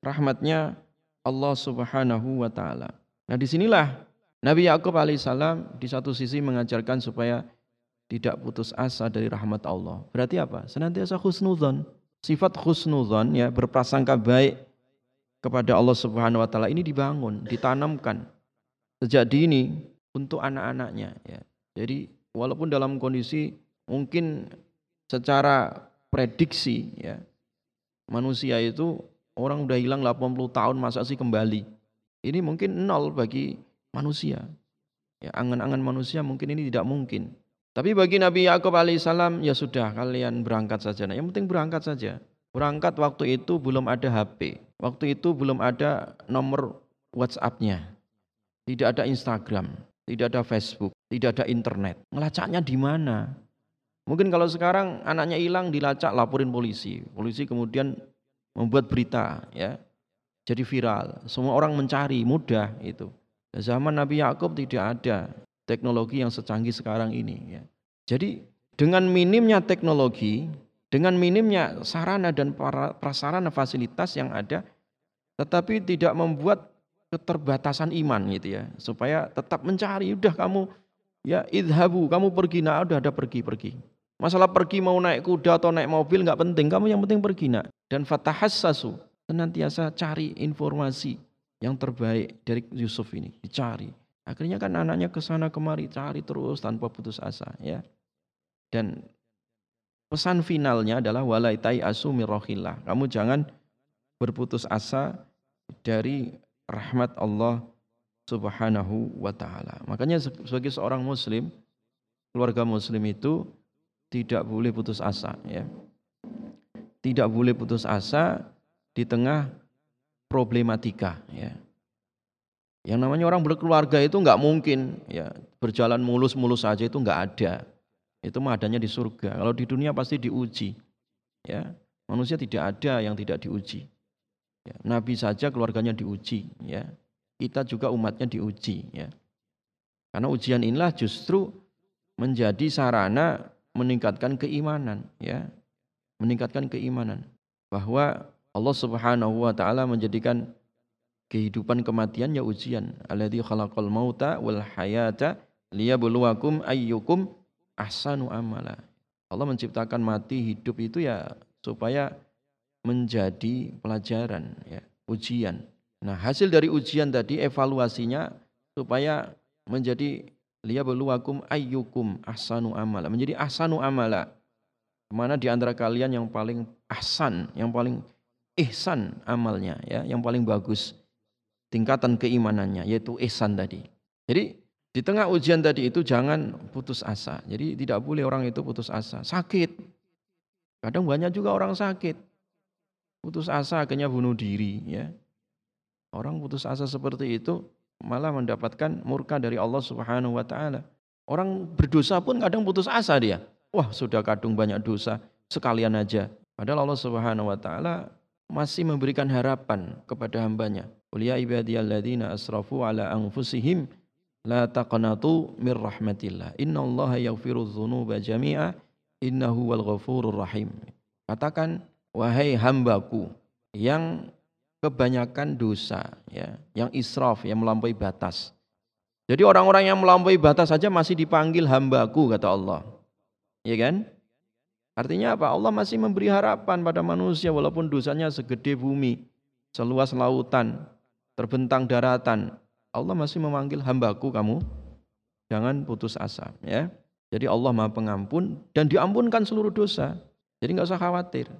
rahmatnya Allah Subhanahu wa taala. Nah, di sinilah Nabi Yakub alaihissalam di satu sisi mengajarkan supaya tidak putus asa dari rahmat Allah. Berarti apa? Senantiasa husnuzon. Sifat husnuzon ya berprasangka baik kepada Allah Subhanahu wa taala ini dibangun, ditanamkan sejak dini untuk anak-anaknya ya. Jadi walaupun dalam kondisi mungkin secara prediksi ya manusia itu orang udah hilang 80 tahun masa sih kembali. Ini mungkin nol bagi manusia. Ya, angan-angan manusia mungkin ini tidak mungkin. Tapi bagi Nabi Yakub alaihissalam ya sudah kalian berangkat saja. Nah, yang penting berangkat saja. Berangkat waktu itu belum ada HP. Waktu itu belum ada nomor WhatsApp-nya. Tidak ada Instagram, tidak ada Facebook, tidak ada internet. Ngelacaknya di mana? Mungkin kalau sekarang anaknya hilang dilacak laporin polisi. Polisi kemudian membuat berita ya. Jadi viral. Semua orang mencari, mudah itu. Zaman Nabi Yakub tidak ada teknologi yang secanggih sekarang ini ya. Jadi dengan minimnya teknologi, dengan minimnya sarana dan prasarana fasilitas yang ada tetapi tidak membuat keterbatasan iman gitu ya supaya tetap mencari udah kamu ya idhabu kamu pergi nah udah ada pergi-pergi Masalah pergi mau naik kuda atau naik mobil nggak penting, kamu yang penting pergi nak. Dan fatahassasu, senantiasa cari informasi yang terbaik dari Yusuf ini, dicari. Akhirnya kan anaknya ke sana kemari cari terus tanpa putus asa ya. Dan pesan finalnya adalah walaitai asu. Kamu jangan berputus asa dari rahmat Allah Subhanahu wa taala. Makanya sebagai seorang muslim, keluarga muslim itu tidak boleh putus asa ya. Tidak boleh putus asa di tengah problematika ya. Yang namanya orang berkeluarga itu nggak mungkin ya berjalan mulus-mulus saja itu nggak ada. Itu mah adanya di surga. Kalau di dunia pasti diuji. Ya, manusia tidak ada yang tidak diuji. Ya, Nabi saja keluarganya diuji. Ya, kita juga umatnya diuji. Ya, karena ujian inilah justru menjadi sarana meningkatkan keimanan ya meningkatkan keimanan bahwa Allah Subhanahu wa taala menjadikan kehidupan kematian ya ujian alladzi khalaqal mauta wal hayata liyabluwakum ayyukum ahsanu amala Allah menciptakan mati hidup itu ya supaya menjadi pelajaran ya, ujian. Nah, hasil dari ujian tadi evaluasinya supaya menjadi liyabluwakum ayyukum ahsanu amala, menjadi ahsanu amala. Mana di antara kalian yang paling ahsan, yang paling ihsan amalnya ya, yang paling bagus tingkatan keimanannya yaitu ihsan tadi. Jadi di tengah ujian tadi itu jangan putus asa. Jadi tidak boleh orang itu putus asa. Sakit. Kadang banyak juga orang sakit. Putus asa akhirnya bunuh diri ya. Orang putus asa seperti itu malah mendapatkan murka dari Allah Subhanahu wa taala. Orang berdosa pun kadang putus asa dia. Wah, sudah kadung banyak dosa, sekalian aja. Padahal Allah Subhanahu wa taala masih memberikan harapan kepada hambanya. Qul ya ibadiyalladzina asrafu ala anfusihim La taqnatu mir rahmatillah. Innallaha yaghfiru dzunuba jami'a innahu wal ghafurur rahim. Katakan wahai hambaku yang kebanyakan dosa ya, yang israf, yang melampaui batas. Jadi orang-orang yang melampaui batas saja masih dipanggil hambaku kata Allah. Ya kan? Artinya apa? Allah masih memberi harapan pada manusia walaupun dosanya segede bumi, seluas lautan, terbentang daratan, Allah masih memanggil hambaku kamu jangan putus asa ya. Jadi Allah Maha Pengampun dan diampunkan seluruh dosa. Jadi nggak usah khawatir.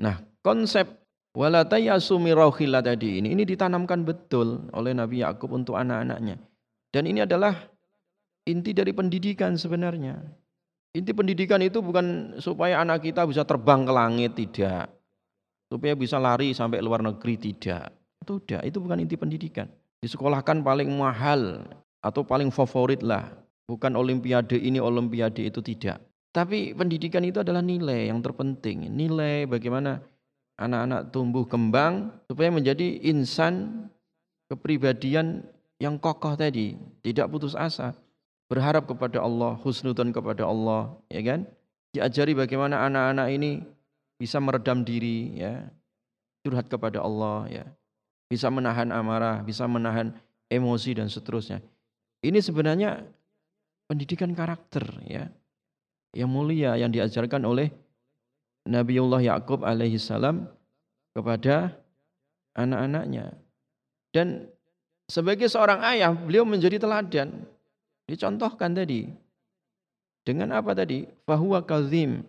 Nah, konsep walatayasumi rauhillah tadi ini ini ditanamkan betul oleh Nabi Yakub untuk anak-anaknya. Dan ini adalah inti dari pendidikan sebenarnya. Inti pendidikan itu bukan supaya anak kita bisa terbang ke langit tidak. Supaya bisa lari sampai luar negeri tidak. Itu tidak, itu bukan inti pendidikan disekolahkan paling mahal atau paling favorit lah. Bukan olimpiade ini, olimpiade itu tidak. Tapi pendidikan itu adalah nilai yang terpenting. Nilai bagaimana anak-anak tumbuh kembang supaya menjadi insan kepribadian yang kokoh tadi. Tidak putus asa. Berharap kepada Allah, husnudan kepada Allah. ya kan? Diajari bagaimana anak-anak ini bisa meredam diri, ya curhat kepada Allah, ya bisa menahan amarah, bisa menahan emosi dan seterusnya. Ini sebenarnya pendidikan karakter ya. Yang mulia yang diajarkan oleh Nabiullah Yakub alaihi salam kepada anak-anaknya. Dan sebagai seorang ayah, beliau menjadi teladan. Dicontohkan tadi. Dengan apa tadi? Fahuwa kazim.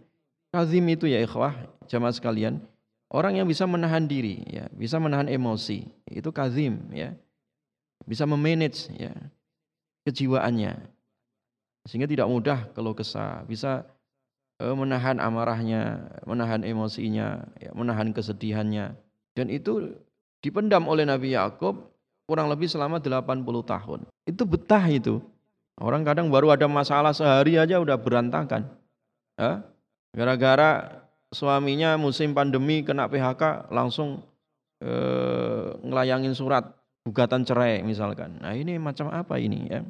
Kazim itu ya ikhwah, jamaah sekalian Orang yang bisa menahan diri, ya, bisa menahan emosi, itu kazim, ya. Bisa memanage ya kejiwaannya. Sehingga tidak mudah kalau kesah, bisa uh, menahan amarahnya, menahan emosinya, ya, menahan kesedihannya. Dan itu dipendam oleh Nabi Yakub kurang lebih selama 80 tahun. Itu betah itu. Orang kadang baru ada masalah sehari aja udah berantakan. Gara-gara suaminya musim pandemi kena PHK langsung eh, ngelayangin surat gugatan cerai misalkan. Nah ini macam apa ini ya?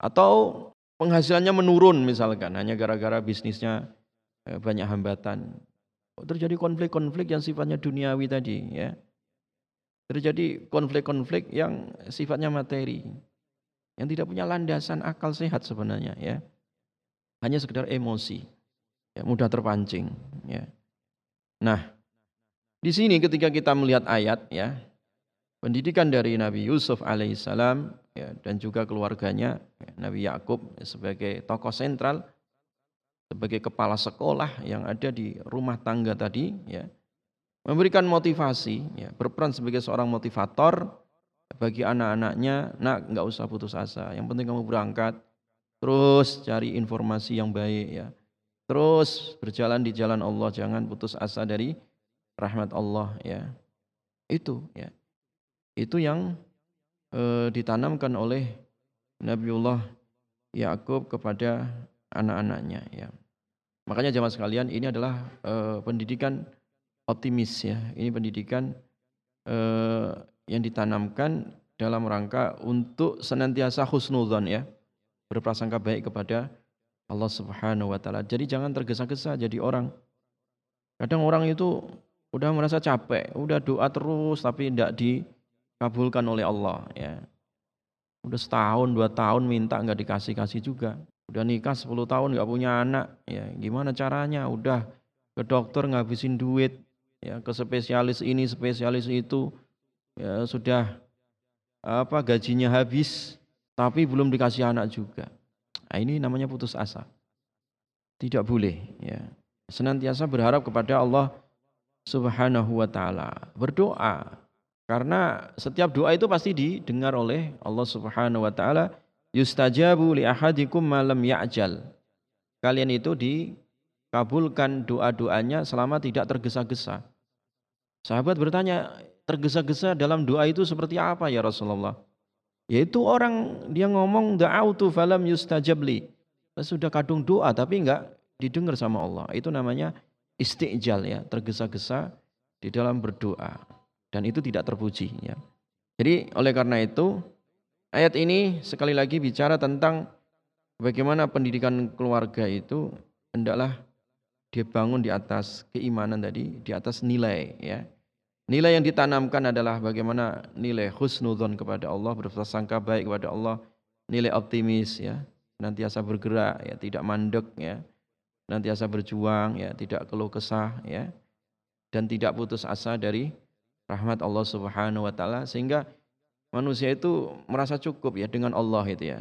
Atau penghasilannya menurun misalkan hanya gara-gara bisnisnya eh, banyak hambatan. Terjadi konflik-konflik yang sifatnya duniawi tadi ya. Terjadi konflik-konflik yang sifatnya materi. Yang tidak punya landasan akal sehat sebenarnya ya. Hanya sekedar emosi ya, mudah terpancing ya. Nah, di sini ketika kita melihat ayat ya, pendidikan dari Nabi Yusuf alaihissalam ya, dan juga keluarganya ya, Nabi Yakub sebagai tokoh sentral sebagai kepala sekolah yang ada di rumah tangga tadi ya memberikan motivasi ya, berperan sebagai seorang motivator bagi anak-anaknya nak nggak usah putus asa yang penting kamu berangkat terus cari informasi yang baik ya Terus berjalan di jalan Allah, jangan putus asa dari rahmat Allah ya. Itu ya. Itu yang e, ditanamkan oleh Nabiullah Yakub kepada anak-anaknya ya. Makanya jamaah sekalian ini adalah e, pendidikan optimis ya. Ini pendidikan e, yang ditanamkan dalam rangka untuk senantiasa husnudzon ya. Berprasangka baik kepada Allah Subhanahu wa taala. Jadi jangan tergesa-gesa jadi orang. Kadang orang itu udah merasa capek, udah doa terus tapi tidak dikabulkan oleh Allah ya. Udah setahun, dua tahun minta nggak dikasih-kasih juga. udah nikah 10 tahun nggak punya anak ya gimana caranya udah ke dokter ngabisin duit ya ke spesialis ini spesialis itu ya sudah apa gajinya habis tapi belum dikasih anak juga nah, ini namanya putus asa. Tidak boleh ya. Senantiasa berharap kepada Allah Subhanahu wa taala. Berdoa. Karena setiap doa itu pasti didengar oleh Allah Subhanahu wa taala. Yustajabu li ahadikum malam ya'jal. Kalian itu dikabulkan doa-doanya selama tidak tergesa-gesa. Sahabat bertanya tergesa-gesa dalam doa itu seperti apa ya Rasulullah? Yaitu orang dia ngomong da'autu falam yustajabli. Sudah kadung doa tapi enggak didengar sama Allah. Itu namanya istiqjal ya, tergesa-gesa di dalam berdoa dan itu tidak terpuji ya. Jadi oleh karena itu ayat ini sekali lagi bicara tentang bagaimana pendidikan keluarga itu hendaklah dibangun di atas keimanan tadi, di atas nilai ya. Nilai yang ditanamkan adalah bagaimana nilai husnudon kepada Allah, berprasangka baik kepada Allah, nilai optimis ya, nantiasa bergerak ya, tidak mandek ya, nantiasa berjuang ya, tidak keluh kesah ya, dan tidak putus asa dari rahmat Allah Subhanahu wa taala sehingga manusia itu merasa cukup ya dengan Allah itu ya.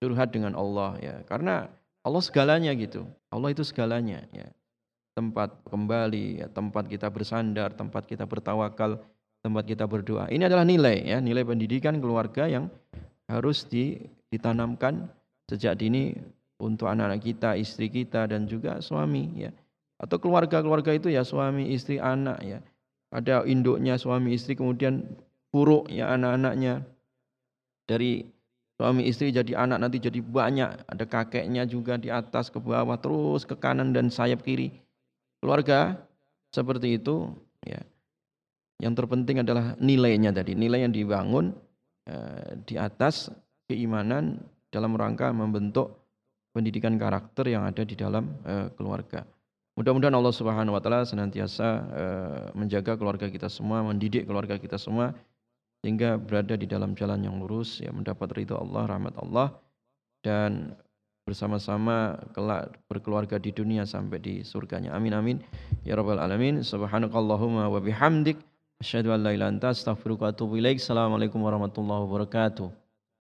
Curhat dengan Allah ya, karena Allah segalanya gitu. Allah itu segalanya ya tempat kembali, ya, tempat kita bersandar, tempat kita bertawakal, tempat kita berdoa. Ini adalah nilai ya, nilai pendidikan keluarga yang harus ditanamkan sejak dini untuk anak-anak kita, istri kita dan juga suami ya. Atau keluarga-keluarga itu ya suami, istri, anak ya. Ada induknya suami istri kemudian buruk ya anak-anaknya. Dari suami istri jadi anak nanti jadi banyak, ada kakeknya juga di atas ke bawah terus ke kanan dan sayap kiri keluarga seperti itu ya. Yang terpenting adalah nilainya tadi. Nilai yang dibangun eh, di atas keimanan dalam rangka membentuk pendidikan karakter yang ada di dalam eh, keluarga. Mudah-mudahan Allah Subhanahu Wa Taala senantiasa eh, menjaga keluarga kita semua mendidik keluarga kita semua sehingga berada di dalam jalan yang lurus ya mendapat ridho Allah rahmat Allah dan bersama-sama kelak berkeluarga di dunia sampai di surganya. Amin amin ya rabbal alamin. Subhanakallahumma wa bihamdik asyhadu an la ilaha illa anta astaghfiruka wa atubu ilaik. Assalamualaikum warahmatullahi wabarakatuh.